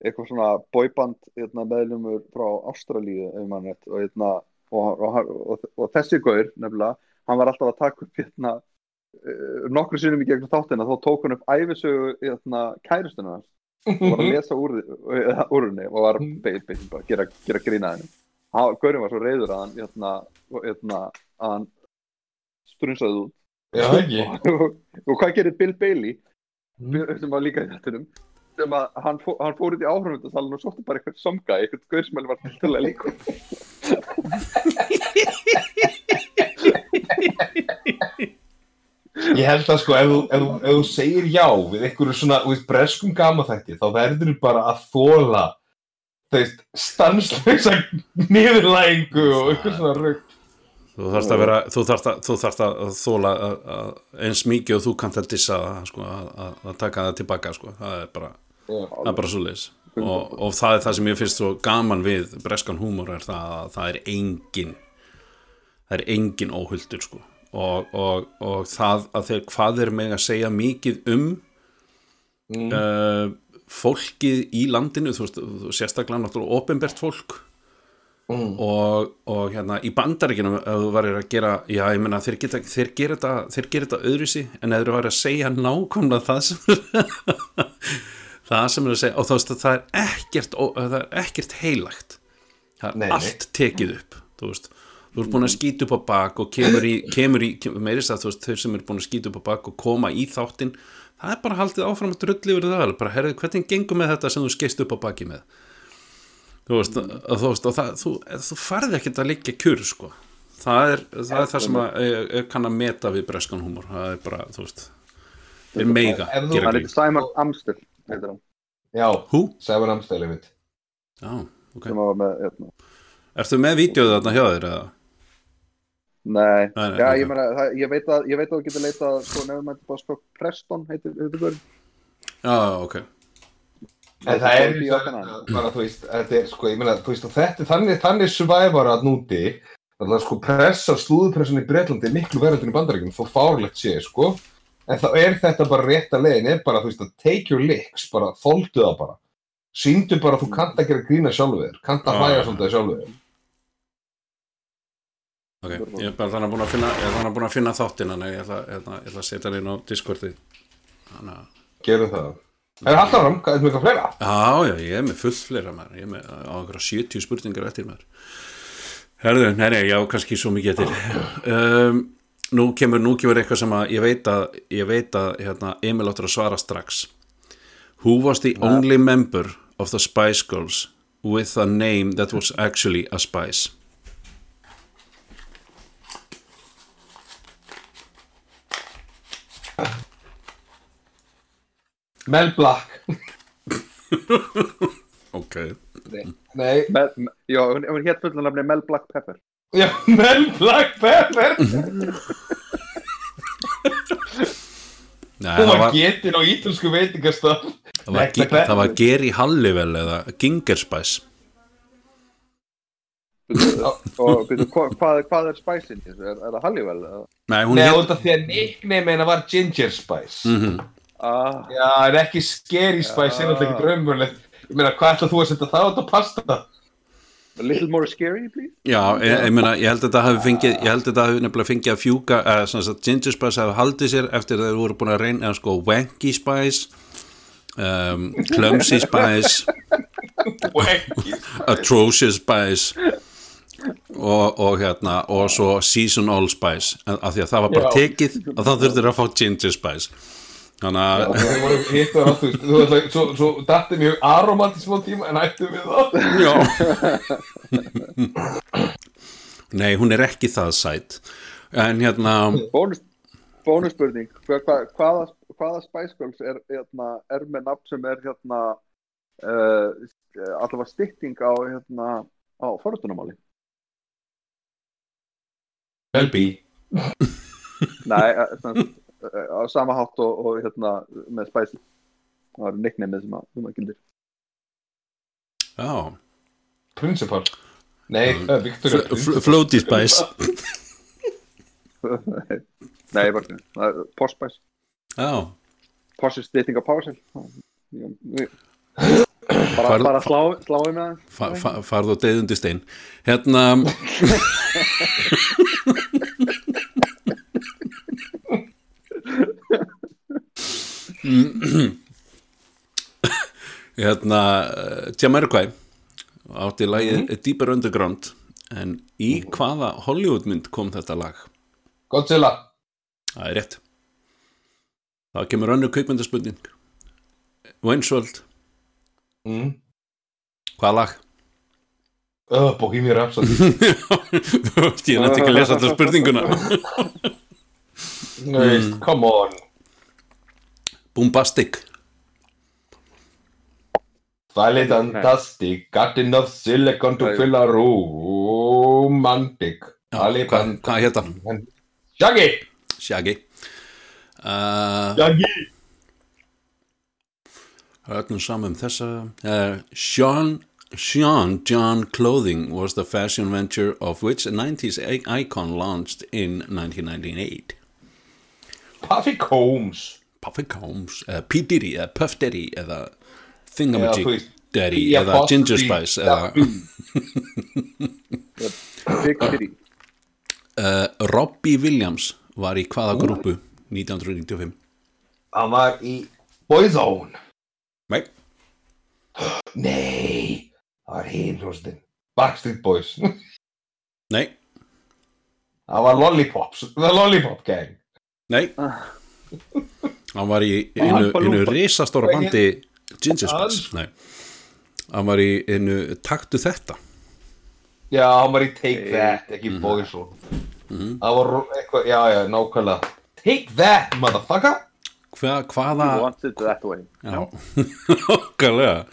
eitthvað svona boyband hérna, meðlumur frá Ástralíu og, hérna, og, og, og, þessi gaur nefnilega, hann var alltaf að taka upp hérna, uh, nokkru sinnum í gegnum þáttina þá tók hann upp æfisögu kærustuna hans og var að lesa úr, úr henni og var be- be- bara að gera, gera grína henni. Hann- Gaurinn var svo reyður að hann hérna, að hann strunsaði út. Já, ekki. Og, og hvað gerir Bill Bailey? Sem var líka í þettunum sem að hann, fó, hann fór út í áhrifmyndasalun og sótti bara eitthvað somga eitthvað gauðsmæli var til að líka Ég held að sko, ef, ef, ef þú segir já við einhverju svona, veist, breskum gamaþætti þá verður þú bara að þóla veist, stanslösa niðurlægingu og eitthvað svona rugg þú þarfst að vera þú þarfst að, þú þarfst að þóla eins mikið og þú kannt að dissa sko, að, að, taka það tilbaka sko. það er bara, bara svo leis og, og það er það sem ég finnst svo gaman við breskan húmor er það að það er engin það er engin óhuldur sko. og, og, og það að þeir hvað er með að segja mikið um uh, fólkið í landinu þú veist, sérstaklega náttúrulega ofinbert fólk og, og hérna í bandaríkjunum ef þú varir að gera, já ég meina þeir, gera þetta, þeir gera þetta öðruvísi en ef þú varir að segja nákvæmlega það sem það sem er að segja og þú veist að það er ekkert það er ekkert heilagt. Það er Nei, nei. allt tekið upp þú veist, þú ert búin að skýta upp á bak og kemur í, kemur í meirist að þú veist, þeir sem eru búin að skýta upp á bak og koma í þáttinn, það er bara haldið áfram að drulli yfir það, bara herrið, hvernig gengur með þetta sem þú skeist upp á baki með þú veist, að, þú veist það, þú, þú farði ekkert að liggja kjur sko, það er það, er það sem að, ég, ég kann að meta við breskan húmor, það er bara, þú veist gera hann grín. Heitir Simon Amstel heitir hann, Já, hú, Sævar Amstæli mitt já, ok. Með hérna. ertu með vídeoðu þarna hjá þér eða? nei, Nei, nei, já, ok. ég, meina, það, ég veit að ég veit að þú getur leitað sko, nefnum að bara sko Preston heitir, heitir gaurinn. já, ok, En það er Í land. bara, þú veist, þetta er, sko, ég meina, þú veist, og þetta, þannig, þannig survivor að núti, þannig að, sko, pressa, slúðupressan í Breitlandi er miklu verðaldin í bandaríkjum, þó fárlegt sé, sko, en þá er þetta bara rétt að leiðin, er bara, þú veist, að take your licks, bara, þóldu það bara, sýndu bara að þú kannt að gera grína sjálfu þér, kannt að hlæja svolítið sjálfu þér. ok ég er bara þannig að búin að finna, ég er þannig að að ég ætla, ég ætla, ég ætla að setja hann inn á Discordi þannig að Gerum það. Er það alltaf fram, hvað er mjög að fleira? Já, já, ég er með fullt fleira maður, ég er með á einhverja 70 spurningar eftir maður. Herðu, nei, já, kannski svo mikið eftir. Um, nú kemur, nú kemur eitthvað sem að ég veit að, ég veit að, hérna, Emil áttur að svara strax. Who was the only member of the Spice Girls with a name that was actually a spice? Mel Black. Ok. Nei, Mel, me- já, hún, hún hétt fullan nafni Mel Black Pepper já, Mel Black Pepper. Nei, Hún það var var, getin á ítölsku veitingastaf. það var, Gi- það var Geri Halliwell eða Ginger Spice. og byrju, hva- hvað, hvað er Spice inn í þessu? Er, er það Halliwell? eða? Nei, hún Nei, hét út af því að nickname hennar var Ginger Spice Mhm. Ah, Já, en ekki Scary Spice, er náttúrulega ekki raunverulegt. Ég meina, hvað ætlað þú að setja það út á pasta? a little more scary, please? Já, ég, ég meina, ég held að þetta hafi fengið ég held að þetta hafi nefnilega fengið að fjúka eða svona að Ginger Spice hafi haldið sér eftir að þeir voru búin að reyna, eða sko Wanky Spice um, Clumsy Spice Atrocious Spice og, og hérna og svo Seasonal Spice. Af því að það var bara Já. tekið og þá þurftir að fá Ginger Spice þannig að Það voru hitt og rátt, þú veist, svo, svo dætti mjög aromat í smá tíma en ættum við það? Já. Nei, hún er ekki það sætt en hérna Bónus, bónusspurning, hva, hva, hvaða, hvaða Spice Girls er, hérna, er með nafn sem er hérna uh, allavega stytting á hérna á forðunamáli? Melby Nei, svona, eh, á sama hátt og, og hérna með Spice það er nicknameið sem að, sem að gildir. Já, Principal. Nei, það er Victoria fl- Floaty Spice. Nei, ég var ekki, Posh Spice. Já, Posh er stytting á Powercell bara, bara slá, sláum með það fa fa farð og deyðundi stein. Hérna Hérna eh, Jamiroquai átti lagið Deeper Underground en í hvaða Hollywoodmynd kom þetta lag? Godzilla. Það er rétt. Það kemur önnur kveikmyndaspurning Wayne's World. Mm. Hvaða lag? uh, Bohemian Rhapsody. Þú veist, ég nætti ekki að lesa alltaf spurninguna. Þú veist, come on Bombastic. Violet fantastic Got enough silicon to fill a romantic. Hvað hvað hétt hann? Shaggy! Shaggy. Uh, Shaggy Öllum saman þessa uh, Sean Sean John Clothing was the fashion venture of which 90s i- icon launched in 1998 Puffy Combs Puffy Combs, eða P. Diddy eða Puff Daddy eða Thingamajig Daddy eða Ginger Spice eða Big City uh, Robbie Williams var í hvaða grúpu? 1995 Hann var í Boyzone Nei, Nei Það var hinn hljóstin Backstreet Boys. Nei, Það var Lollipops The Lollipop Gang. Nei Hann var í einu, einu risastóra bandi Ginger Spice Nei. Hann var í einu taktu þetta. Já, hann var í Take That, ekki Boyzone Það var ro- eitthvað, já, já, nákvæmlega. Take That, motherfucker! Hva, Hvaða Wants it that way. Já, okkarlega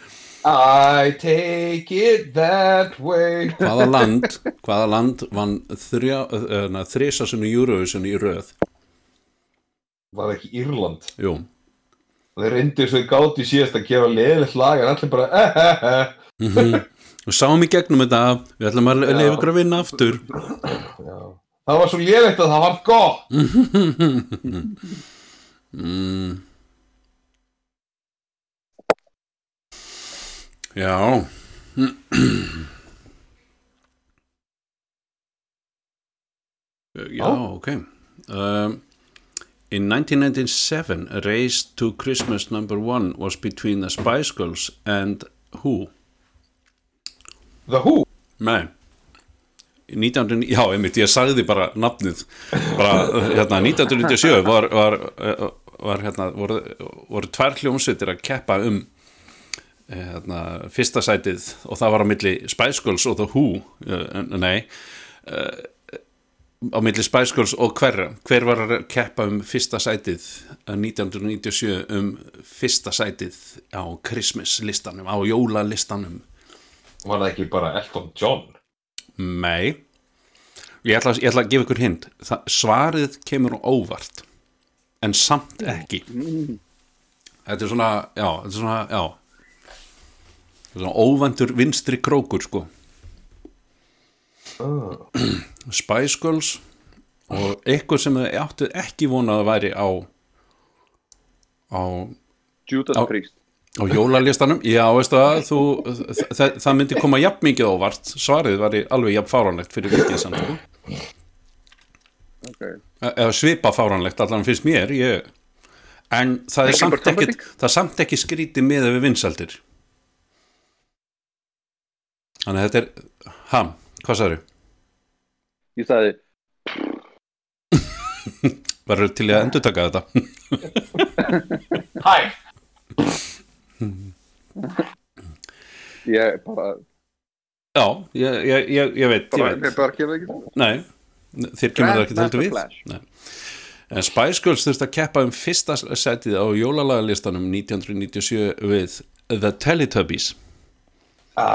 I take it that way. Hvaða land Hvaða land vann þrjá, uh, þrisa sinni Eurovision í röð Var ekki Írland. Jú, Þeir reyndu svo í gáti síðast að gefa leðilegt lag en allir bara eh, eh. við sáum í gegnum þetta Við ætlum að leifa ykkur að vinna aftur. Já. Það var svo lélægt að það var gott. Mm. Já. Já, ok. Um, In 1997 A Race to Christmas number one was between the Spice Girls and who? The Who? Nei. 19, já, einmitt, ég sagði bara nafnið. Bara, hérna, 1997 var, var, var hérna, voru, voru tvær hljómsveitir að keppa um hérna, fyrsta sætið og það var á milli Spice Girls og The Who nei uh, á milli Spice Girls og hver hver var að keppa um fyrsta sætið eh, 1997 um fyrsta sætið á Christmas listanum, á jólalistanum? Var það ekki bara Elton John? Nei. Ég ætla, ég ætla að gefa ykkur hint. Það, Svarið kemur óvart En samt ekki. Þetta er svona Já, þetta er svona, svona óvæntur vinstri krókur sko oh. Spice Girls og eitthvað sem þau áttu ekki vonað að væri á á, Judas. Priest á jólalistanum já, veistu það, þú, það, það myndi koma jafn mikið óvart, svarið var alveg jafn fáranlegt fyrir vikið samt okay. eða svipa fáranlegt allan finnst mér ég, en það er samt ekki það er samt ekki skrítið með við vinsaldir þannig að þetta er ha, hvað sagður Ég sagði verður til í að endur taka þetta Hæ Ég bara, já, ég, ég, ég, ég veit, bara, ég ég veit. bara kemur ekki nei, þér kemur það ekki heldur við. Nei. en Spice Girls þurfti að keppa um fyrsta setið á jólalagalistanum 1997 við The Teletubbies Þú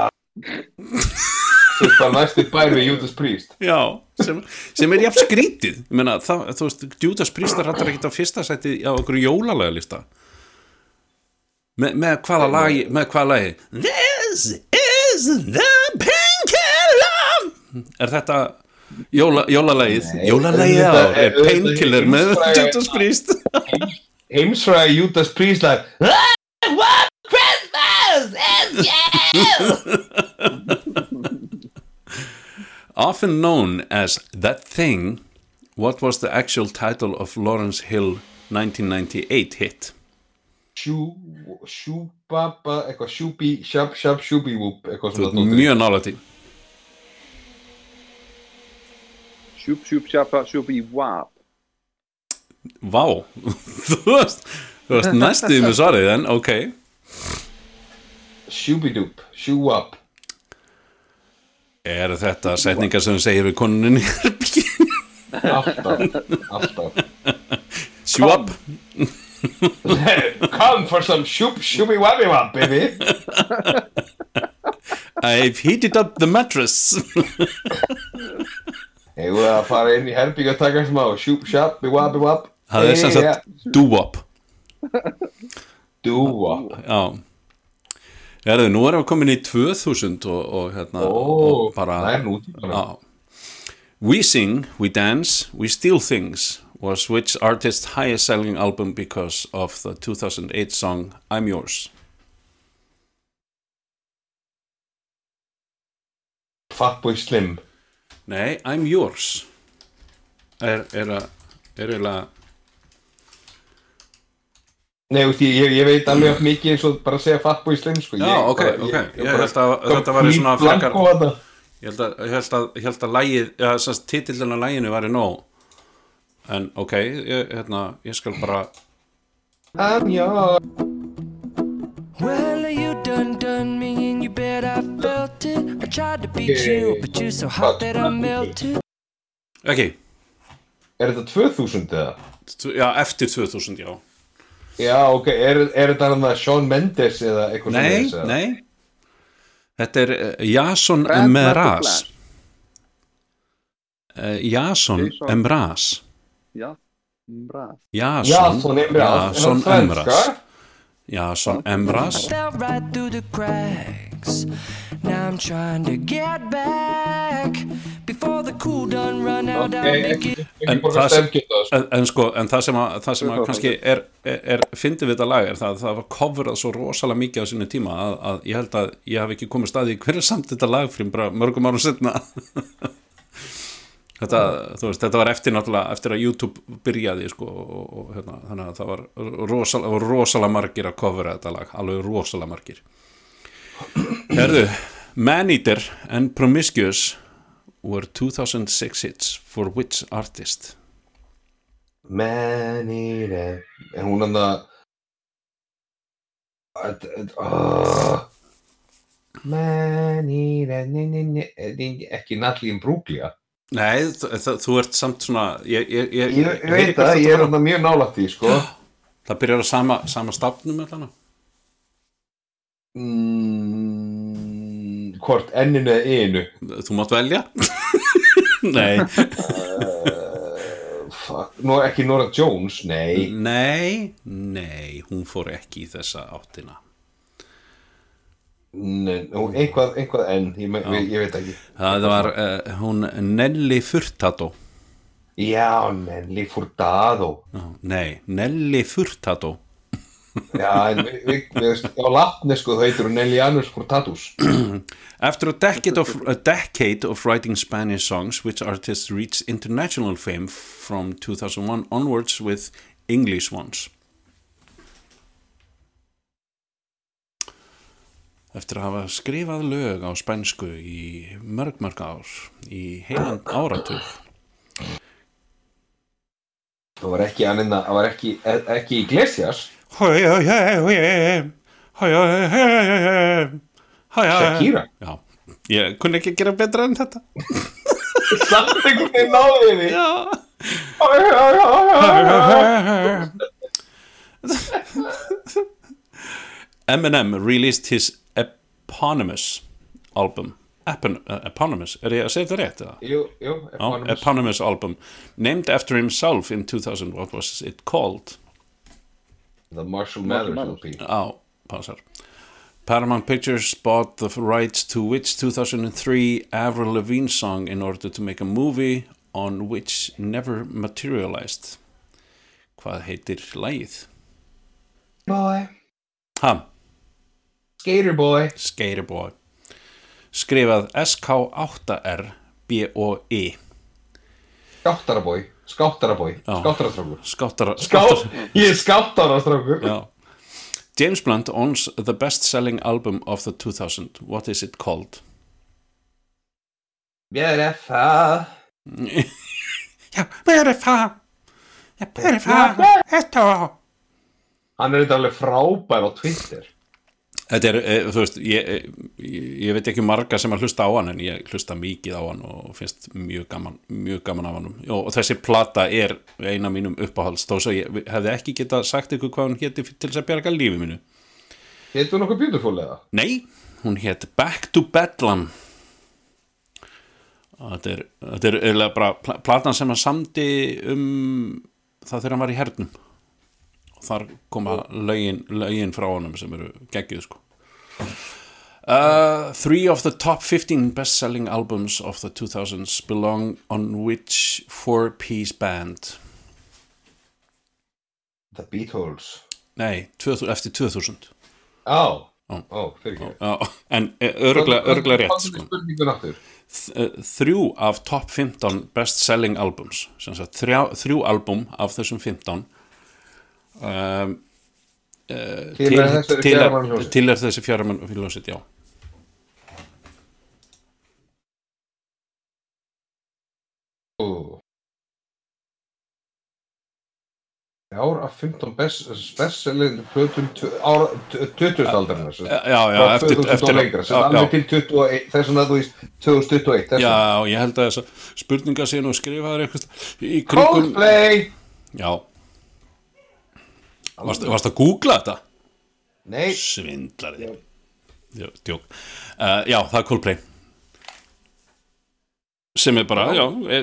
veist bara næstu bær við Judas Priest Já, sem, sem er jafn skrítið. Ég meina, það, þú veist, Judas Priest er hættar ekkert á fyrsta sæti á okkur jólalega lista Me, með hvaða lagi með hvaða lagi? This is the painkiller! Er þetta jóla, jólalagið jólalagið á er er- painkiller með Judas Priest Heimsfræði Judas Priest lag Christmas is you! Often known as That Thing What was the actual title of Lawrence Hill 1998 hit? Sjú, sjúbaba, eitthvað sjúbi, sjab, sjab, sjúbi, whoop eitthvað Þú svona ert dóttir. mjög nálægt í Sjúp, sjúp, sjapa, sjúpi, wap Vá, þú veist, þú veist næstuði með svarið en ok, Sjúbidup, sjúab er þetta setningar sem segir við konuninni í herbygginu? Alltaf, alltaf. Sjúab, Come for some shoop, shooby wabby wab, baby. I've heated up the mattress. Hefur við að fara inn í herbyggja og taka smá Shoop, shop, wabby wab? Það er sem sagt doo-wop. Dúa Já Herðu, nú erum við komin í 2000 og, og hérna Ó, og bara það er nútímanum. Já. We Sing, We Dance, We Steal Things was which artist's highest selling album because of the 2008 song I'm Yours Fatboy Slim Nei, I'm Yours er, er að er eiginlega Nei, veist, ég, ég, ég veit alveg of mikið eins og bara að segja Fatboy Slim sko. Já, ég, ok, bara, ok. Ég bara- held að þetta hvít svona frekar-. Ég held að, ég held að, ég held að lægið, já, þess titillin að læginu væri nóg en ok, ég, hérna, ég skal bara I'm your Well, you done done me and you bet I felt it. I tried to beat you, but you're so hot that I melted. ekki, Er þetta 2000 eða? já, eftir 2000, já Já, ok, er, er þetta hann að Shawn Mendes eða eitthvað Nei, svoleiðis, eða? nei. Þetta er uh, Jason Mraz uh, Jason bra Jason Emraz. Jason franska? Jason Emraz Cracks. Now I'm trying to get back before the cool done run out. Ok, I'll be ekki, ekki En það sem- sko. en, en sko, en það sem að, það sem að er kannski er, er, er fyndið við þetta lag er það að það var coverað svo rosalega mikið á sinni tíma að, að ég held að ég haf ekki komið staði hver er samt þetta lag fyrir bara mörgum árum setna þetta, þú veist, þetta var eftir náttúrulega eftir að YouTube byrjaði sko og, og hérna, þannig að það var rosalega, var rosalega margir að covera þetta lag alveg rosalega margir Herðu, Maneater and Promiscuous were 2006 hits for which artist? Man eater. En hún hann að Þetta- þetta- ah. Man eater nei, nei, nei, nei, Ekki Natalie Imbruglia. Nei, þú ert samt svona ég, ég, ég, Ég, veit það, ég er hann mjög nálægt því sko. Það byrjar á sama, sama stafnum mm, Hvort enninu eða einu. Þú mátt velja. Nei, uh, Nú ekki Nora Jones, nei. Nei, nei Hún fór ekki í þessa áttina. Nei, nú, eitthvað, eitthvað enn, ég, ég, veit ekki. Það var uh, hún Nelly Furtado. Já, Nelly Furtado. Nei, Nelly Furtado Já, en við, við, við, á latnesku þá heitir hún Nelly Janus Furtatus After a decade of a decade of writing Spanish songs, which artist reached international fame from 2001 onwards with English ones. Eftir að hafa skrifað lög á spænsku í mörg mörg ár, í heilan áratug. Það var ekki annina, það var ekki, ekki Iglesias Shakira Já, ég kunni ekki gera betra en þetta. Samt einhvern veginn náði við Já. Eminem released his eponymous album Epon uh, eponymous, er ég að segja þetta rétt? Jú, jú, eponymous. eponymous album named after himself in 2000 what was it called? The Marshall Mathers. LP Já, passar. Paramount Pictures bought the rights to which 2003 Avril Lavigne song in order to make a movie on which never materialized. Hvað heitir lagið? Boy, Ha, Skater Boy. Skaterboy Skrifað S-K-8-R-B-O-I Skáttarabói, skáttarabói, skáttarastrákur Skáttar, Skát, ég er skáttarastrákur. James Blunt owns the best-selling album of the 2000 What is it called? Ég er það Já, hvað er það? Já, hvað er það? Þetta Hann er þetta alveg frábær á Twitter Þetta er, e, þú veist, ég, ég, ég veit ekki marga sem að hlusta á hann en ég hlusta mikið á hann og finnst mjög gaman, mjög gaman af hann og þessi plata er eina mínum uppáhalds þó svo ég hefði ekki getað sagt ykkur hvað hún héti til þess að bjarga lífi mínu. Heitir hún okkur beautiful eða? Nei, hún hétt Back to Bedlam. Þetta er, þetta er bara pla- platan sem hann samdi um það þegar hann var í hernum þar koma lögin, lögin frá honum sem eru geggjuð sko. Uh, Three of the top 15 best-selling albums of the 2000s belong on which four-piece band? The Beatles. Nei, 2000, eftir 2000 Á, Ó. ó, fyrir ekki en örglega, örglega rétt sko. þrjú af top 15 best selling albums þrjú album af þessum 15 um, uh, Til til, til er þessi fjaramann hljómsveit, já Ó. Ár af 15 best bestselling plötum ára- t- 20. aldarinnar sem sagt. já, já, eftir, 2000 eftir lengra já, já, til 21 þess vegna þú veist 2021 þess já, ég held að þessa spurninga sé nú skrifaður eitthvað í kringum Coldplay já varst, varst að googla þetta? Nei, svindlari já, djók. Uh, já, það er Coldplay. Sem er bara, já, e,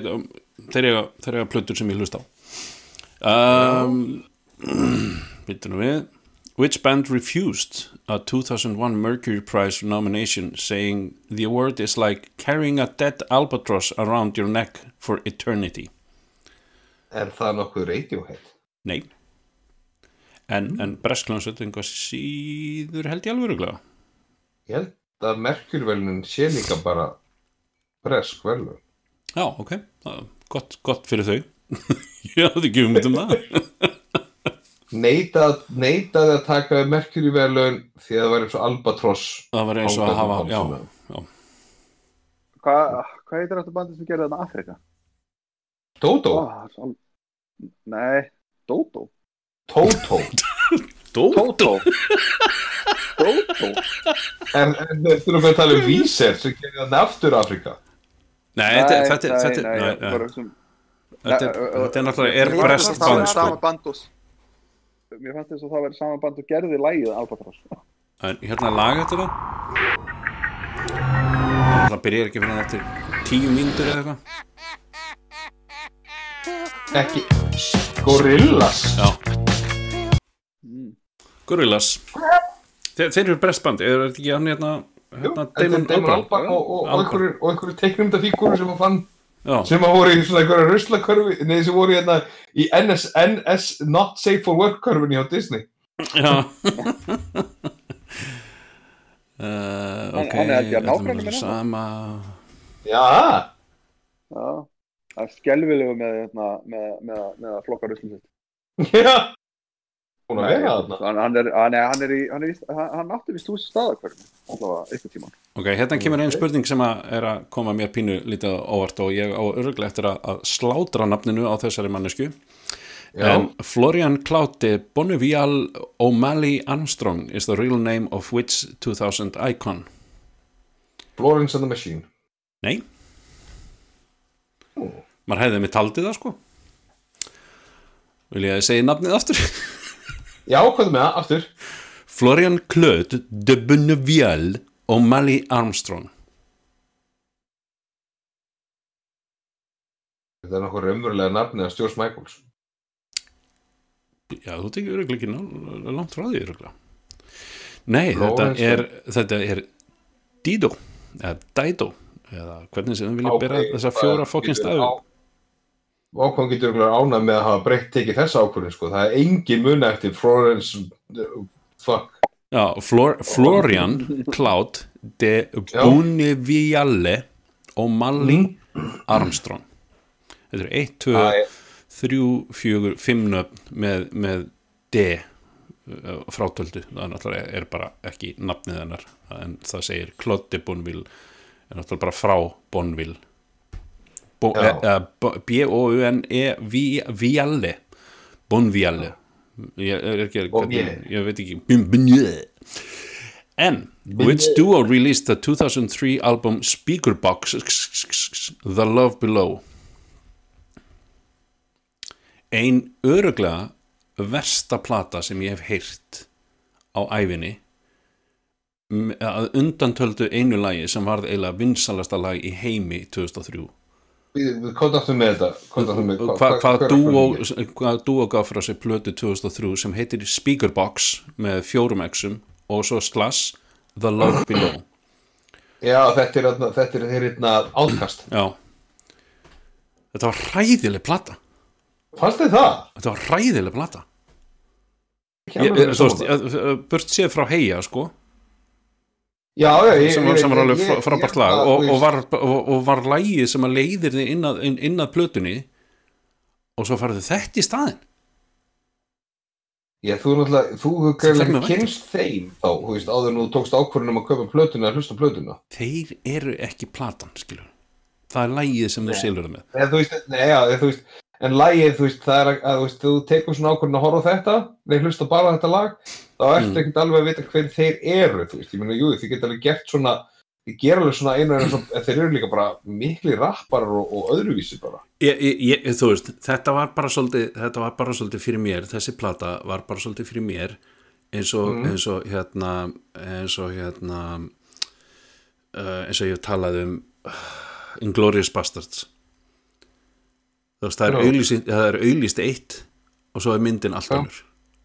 þeir eiga, þeir eiga plötur sem ég hlust á. Um, býtum við. Which band refused a 2001 Mercury Prize nomination saying the award is like carrying a dead albatross around your neck for eternity. Er það nokkuð Radiohead? Nei En, en Bresklansveit einhvað síður held ég alveg ruglega Ég held að Merkurvelunin sé líka bara bresk velun. Já, ok, gott, gott fyrir þau Ég hafði ekki um um það Neitað, neitaði að taka Merkurvelun því að það var eins og Albatross. Það var eins og að hafa, já, já Hvað hva heitir þetta bandi sem gerði þarna Afrika? Dodo? Svo... Nei, Dodo Toto? Toto Dodo En, en við þurfum að tala um Víser sem gerði þarna aftur Afrika. Nei, þetta, þetta, þetta, þetta, er- þetta er náttúrulega er Mér fannst brest band sko. Mér fannst þess að það væri sama band og gerði lægið Albatross En hérna lag þetta það Það byrjar ekki fyrir eftir tíu mínútur eða eitthvað Ekki Gorillas? Já mm. Gorillaz þeir, þeir eru brestband, er þetta ekki hann hérna, hérna Damon Albarn? Og, og, og Albarn. einhverju, og einhverju teiknumda fígúru sem að fann Já, sem að voru í svona einhverja ruslakörfi nei, sem voru hérna í NS, NS Not Safe for Work körfinni á Disney. Já. Uh, ok, hann er sama. Já, Já, það er skelvilegu með, hérna, með, með, með að flokka ruslum sitt. já Hún að vera þarna. Hann, hann, er, hann, er, hann, er í, hann, er víst, hann, hann átti vist hús staðakverfinu, allavega eitthvað tíman. Ok, hérna kemur einn spurning sem að er að koma mér pínu lítið óvart og ég á örgulega eftir að, að slátra nafninu á þessari mannesku en Florian Claude Bonivial O'Malley Armstrong is the real name of which 2000 icon? Florence and the Machine. Nei, Ó. maður hefði mig taldið það sko. Vil ég að segja nafnið aftur? Já, hvað er með það, aftur. Florian Claude de Bonivial O'Malley Armstrong. Þetta er nokkuð raunverulega nafnið af Stjórns Michaels. Já, þú tekir öruglega ekki langt frá því öruglega Nei, þetta er, þetta er Dido eða Dido eða hvernig sem við viljum bera þessar fjóra fokkin staðu Ákvæm getur ánað með að hafa breytt tekið þessa ákvörðin sko. Það er engin mun eftir Florence uh, fuck. Já, Flor, Florian Cloud de Já. Buniviale og Mali Armstrong. Þetta er 1, 2, Æ, 3, 4, 5 nöfn með, með D uh, frátöldu, það er náttúrulega er bara ekki nafnið hennar en það segir Claude de Bonville er náttúrulega bara frá Bonville B-O-U-N-E-Viale Bonviale ég er ekki Bonviale. ég veit ekki. Bonviale. en which duo released the 2003 album Speakerbox The Love Below? Ein öruglega versta plata sem ég hef heyrt á æfinni að undantöldu einu lagi sem varð eiginlega vinsalasta lag í heimi 2003 við, kontaktum með þetta með Hva, hva- hvað er dúo gaf frá sér plötu 2003 sem heitir Speakerbox með fjórum exum og svo slash The Love Below. Já, þetta er, þetta er hérna átkast já. Þetta var hræðileg plata. Fannst þið það? þetta var ég- ég- burt séð frá heia sko Já, já, ég, sem sem var alveg frábært lag. og, og, var, var lagið sem að leiðir þið inn að, inn, að plötunni og svo farið þetta í staðin Já, þú er náttúrulega, þú hefur ekki kynst þeim þá, þú veist, áður en þú tókst ákvörðunum að kaupa plötuna að hlusta á plötuna. þeir eru ekki platan skilur það er lagið sem þú selur það með. Eða, þú veist, nei, já, eða, þú veist, en lagið, þú veist, það er að, að þú veist, þú tekur svona ákvörðun að horfa þetta, nei, hlusta bara þetta lag, þá ertu Mm. ekkert alveg að vita hver þeir eru, þú veist, ég meina, jú, þið geta alveg gert svona, þið gera alveg svona einu en þeir eru líka bara mikli rapparar og, og öðruvísi bara. ég, ég, þú veist, þetta var bara svolítið þetta var bara svolítið fyrir mér þessi plata var bara svolítið fyrir mér eins og, Mm. eins og hérna eins og hérna uh, eins og ég talaði um Inglourious Bastards þú veist, það er, auglýst eitt og svo er myndin allt Já.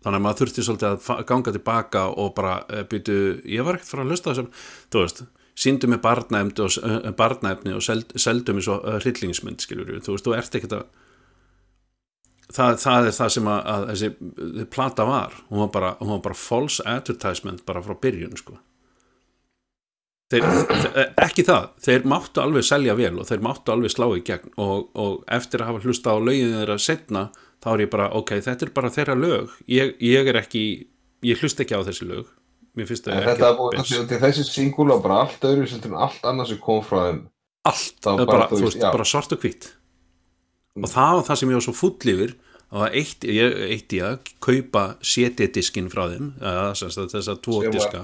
Þannig að maður þurfti svolítið að ganga tilbaka og bara uh, byrju, ég var ekkert frá að hlusta á þessum, þú veist síndu mig barnaefni og, uh, barnaefni og seld, seldu mig svo hryllingsmynd skilur þú veist, þú ert ekkert að það, það er það sem að, að þessi uh, plata var, hún var bara, hún var bara false advertisement bara frá byrjun sko. Þeir, ekki það, þeir máttu alveg selja vel og þeir máttu alveg slá í gegn og, og eftir að hafa hlusta á lögin þeirra setna, þá er ég bara, ok, þetta er bara þeirra lög, ég, ég er ekki ég hlusta ekki á þessi lög mér finnst það ekki búið, best. þessi, til þessi singul var bara allt öðru sem allt annað sem kom frá þeim. allt, Það bara, bara, þú veist, já. bara svart og hvitt og það var það sem ég var svo full yfir það var eitt, eitt ég að kaupa CD-diskin frá þeim þess að tvo diska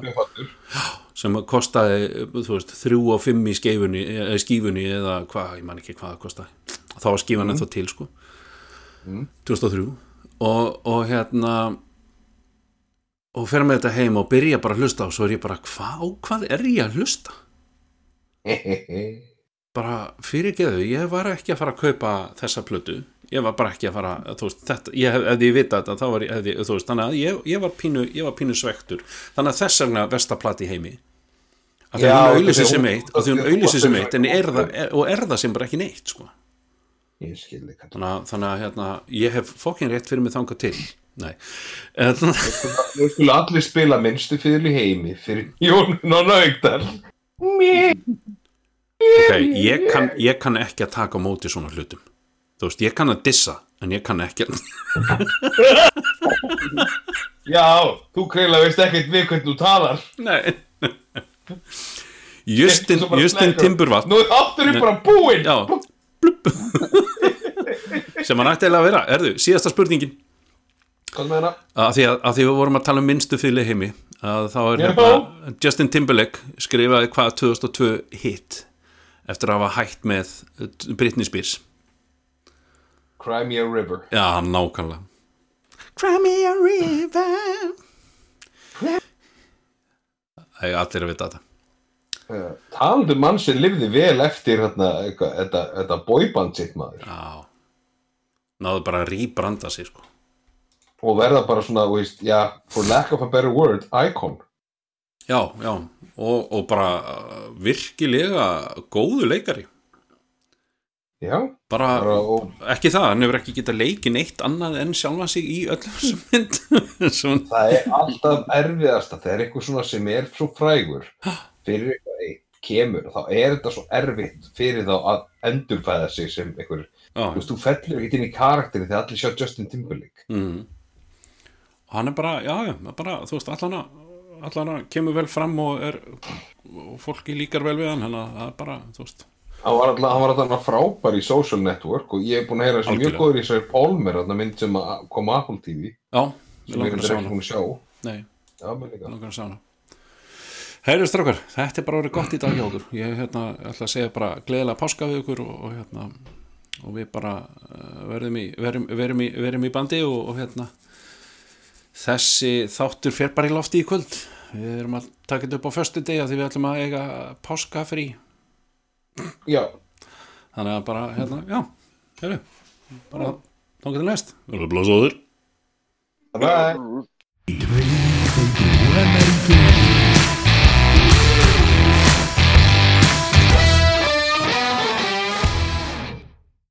sem kostaði, þú veist, þrjú og fimm í skífunni eða hvað, ég man ekki hvað það kostaði þá var skífan Mhm. ennþá til, sko 2003 og, og hérna og fer með þetta heim og byrja bara að hlusta og svo er ég bara, hvað, hvað er ég að hlusta? bara fyrirgeðu, ég var ekki að fara að kaupa þessa plötu. Ég var bara ekki að fara þú veist, þetta, ég hef, ef ég vita þetta þá var ég, veist, þannig að ég, ég var pínu ég var pínu svektur, þannig að þess vegna vestaplati heimi. Að því að hún auðlýsir sem eitt að því hún auðlýsir sem eitt er það, er, og er það sem bara ekki neitt sko. Ég skil þig kall. þannig að, þannig að hérna, ég hef fokkin rétt fyrir mig þangað til nei Nú skulle allir spila minnstu fyrir heimi fyrir Jón Nonna Augdal. ok, ég kann, ég kann ekki að taka móti svona hlutum þú veist, ég kann að dissa en ég kann ekki að Já, þú kreila veist ekkert við hvernig þú talar. nei Justin, Justin slekkur. Timbervatn Nú er átturinn bara búinn. Blubb. sem hann ætti eiginlega að vera. Erðu, síðasta spurningin. Hvað með hana? að því að, að því við vorum að tala um minnstu fyrir heimi að þá er hérna Justin Timberlake skrifaði hvað 2002 hit eftir að hafa hætt með uh, Britney Spears. Cry me a river. já, nákvæmlega. Cry me a river. Það er allir að vita þetta Talandi um mann sem lifði vel eftir þetta, þetta boyband sitt maður. Já. Náðu bara að rýbranda sig sko. Og verða bara svona, veist, já, for lack of a better word, icon. Já, já. Og, og bara uh, virkilega góðu leikari. Já, bara, bara og ekki það, hann hefur ekki getað leikið neitt annað en sjálfa sig í öllum þessum mynd það er alltaf erfiðasta þegar eitthvað svona sem er svo frægur fyrir eitthvað eitt kemur þá er þetta svo erfitt fyrir þá að endurfæða sig sem einhver þú veist, þú fellur ekki inn í karakterin þegar allir sjá Justin Timberlake. Mm. og hann er bara, já, já, bara, þú veist, allan að allan að kemur vel fram og er og fólki líkar vel við hann hann að er bara, þú veist. Hann var alltaf, hann var alltaf frábær í Social Network og ég er búin að heyra þessi mjög góður í þessari Polmer þarna mynd sem að kom á Apple TV já, sem ég að sjá ekki búin að sjá. Nei, já, mér líka að Herru strákar, þetta er bara orðið gott í dag hjá okkur. Ég hérna, ætla að segja bara gleðilega páska við okkur og, og hérna og við bara uh, verðum í, verðum, verðum í, verðum í bandi og, og hérna þessi þáttur fer bara í lofti í kvöld. Við erum að taka þetta upp á föstu degi því við ætlum að eiga páska frí. Já, þannig að bara, hérna, já herru, bara þá getur næst. Verður blóðsóður. Bye Tveir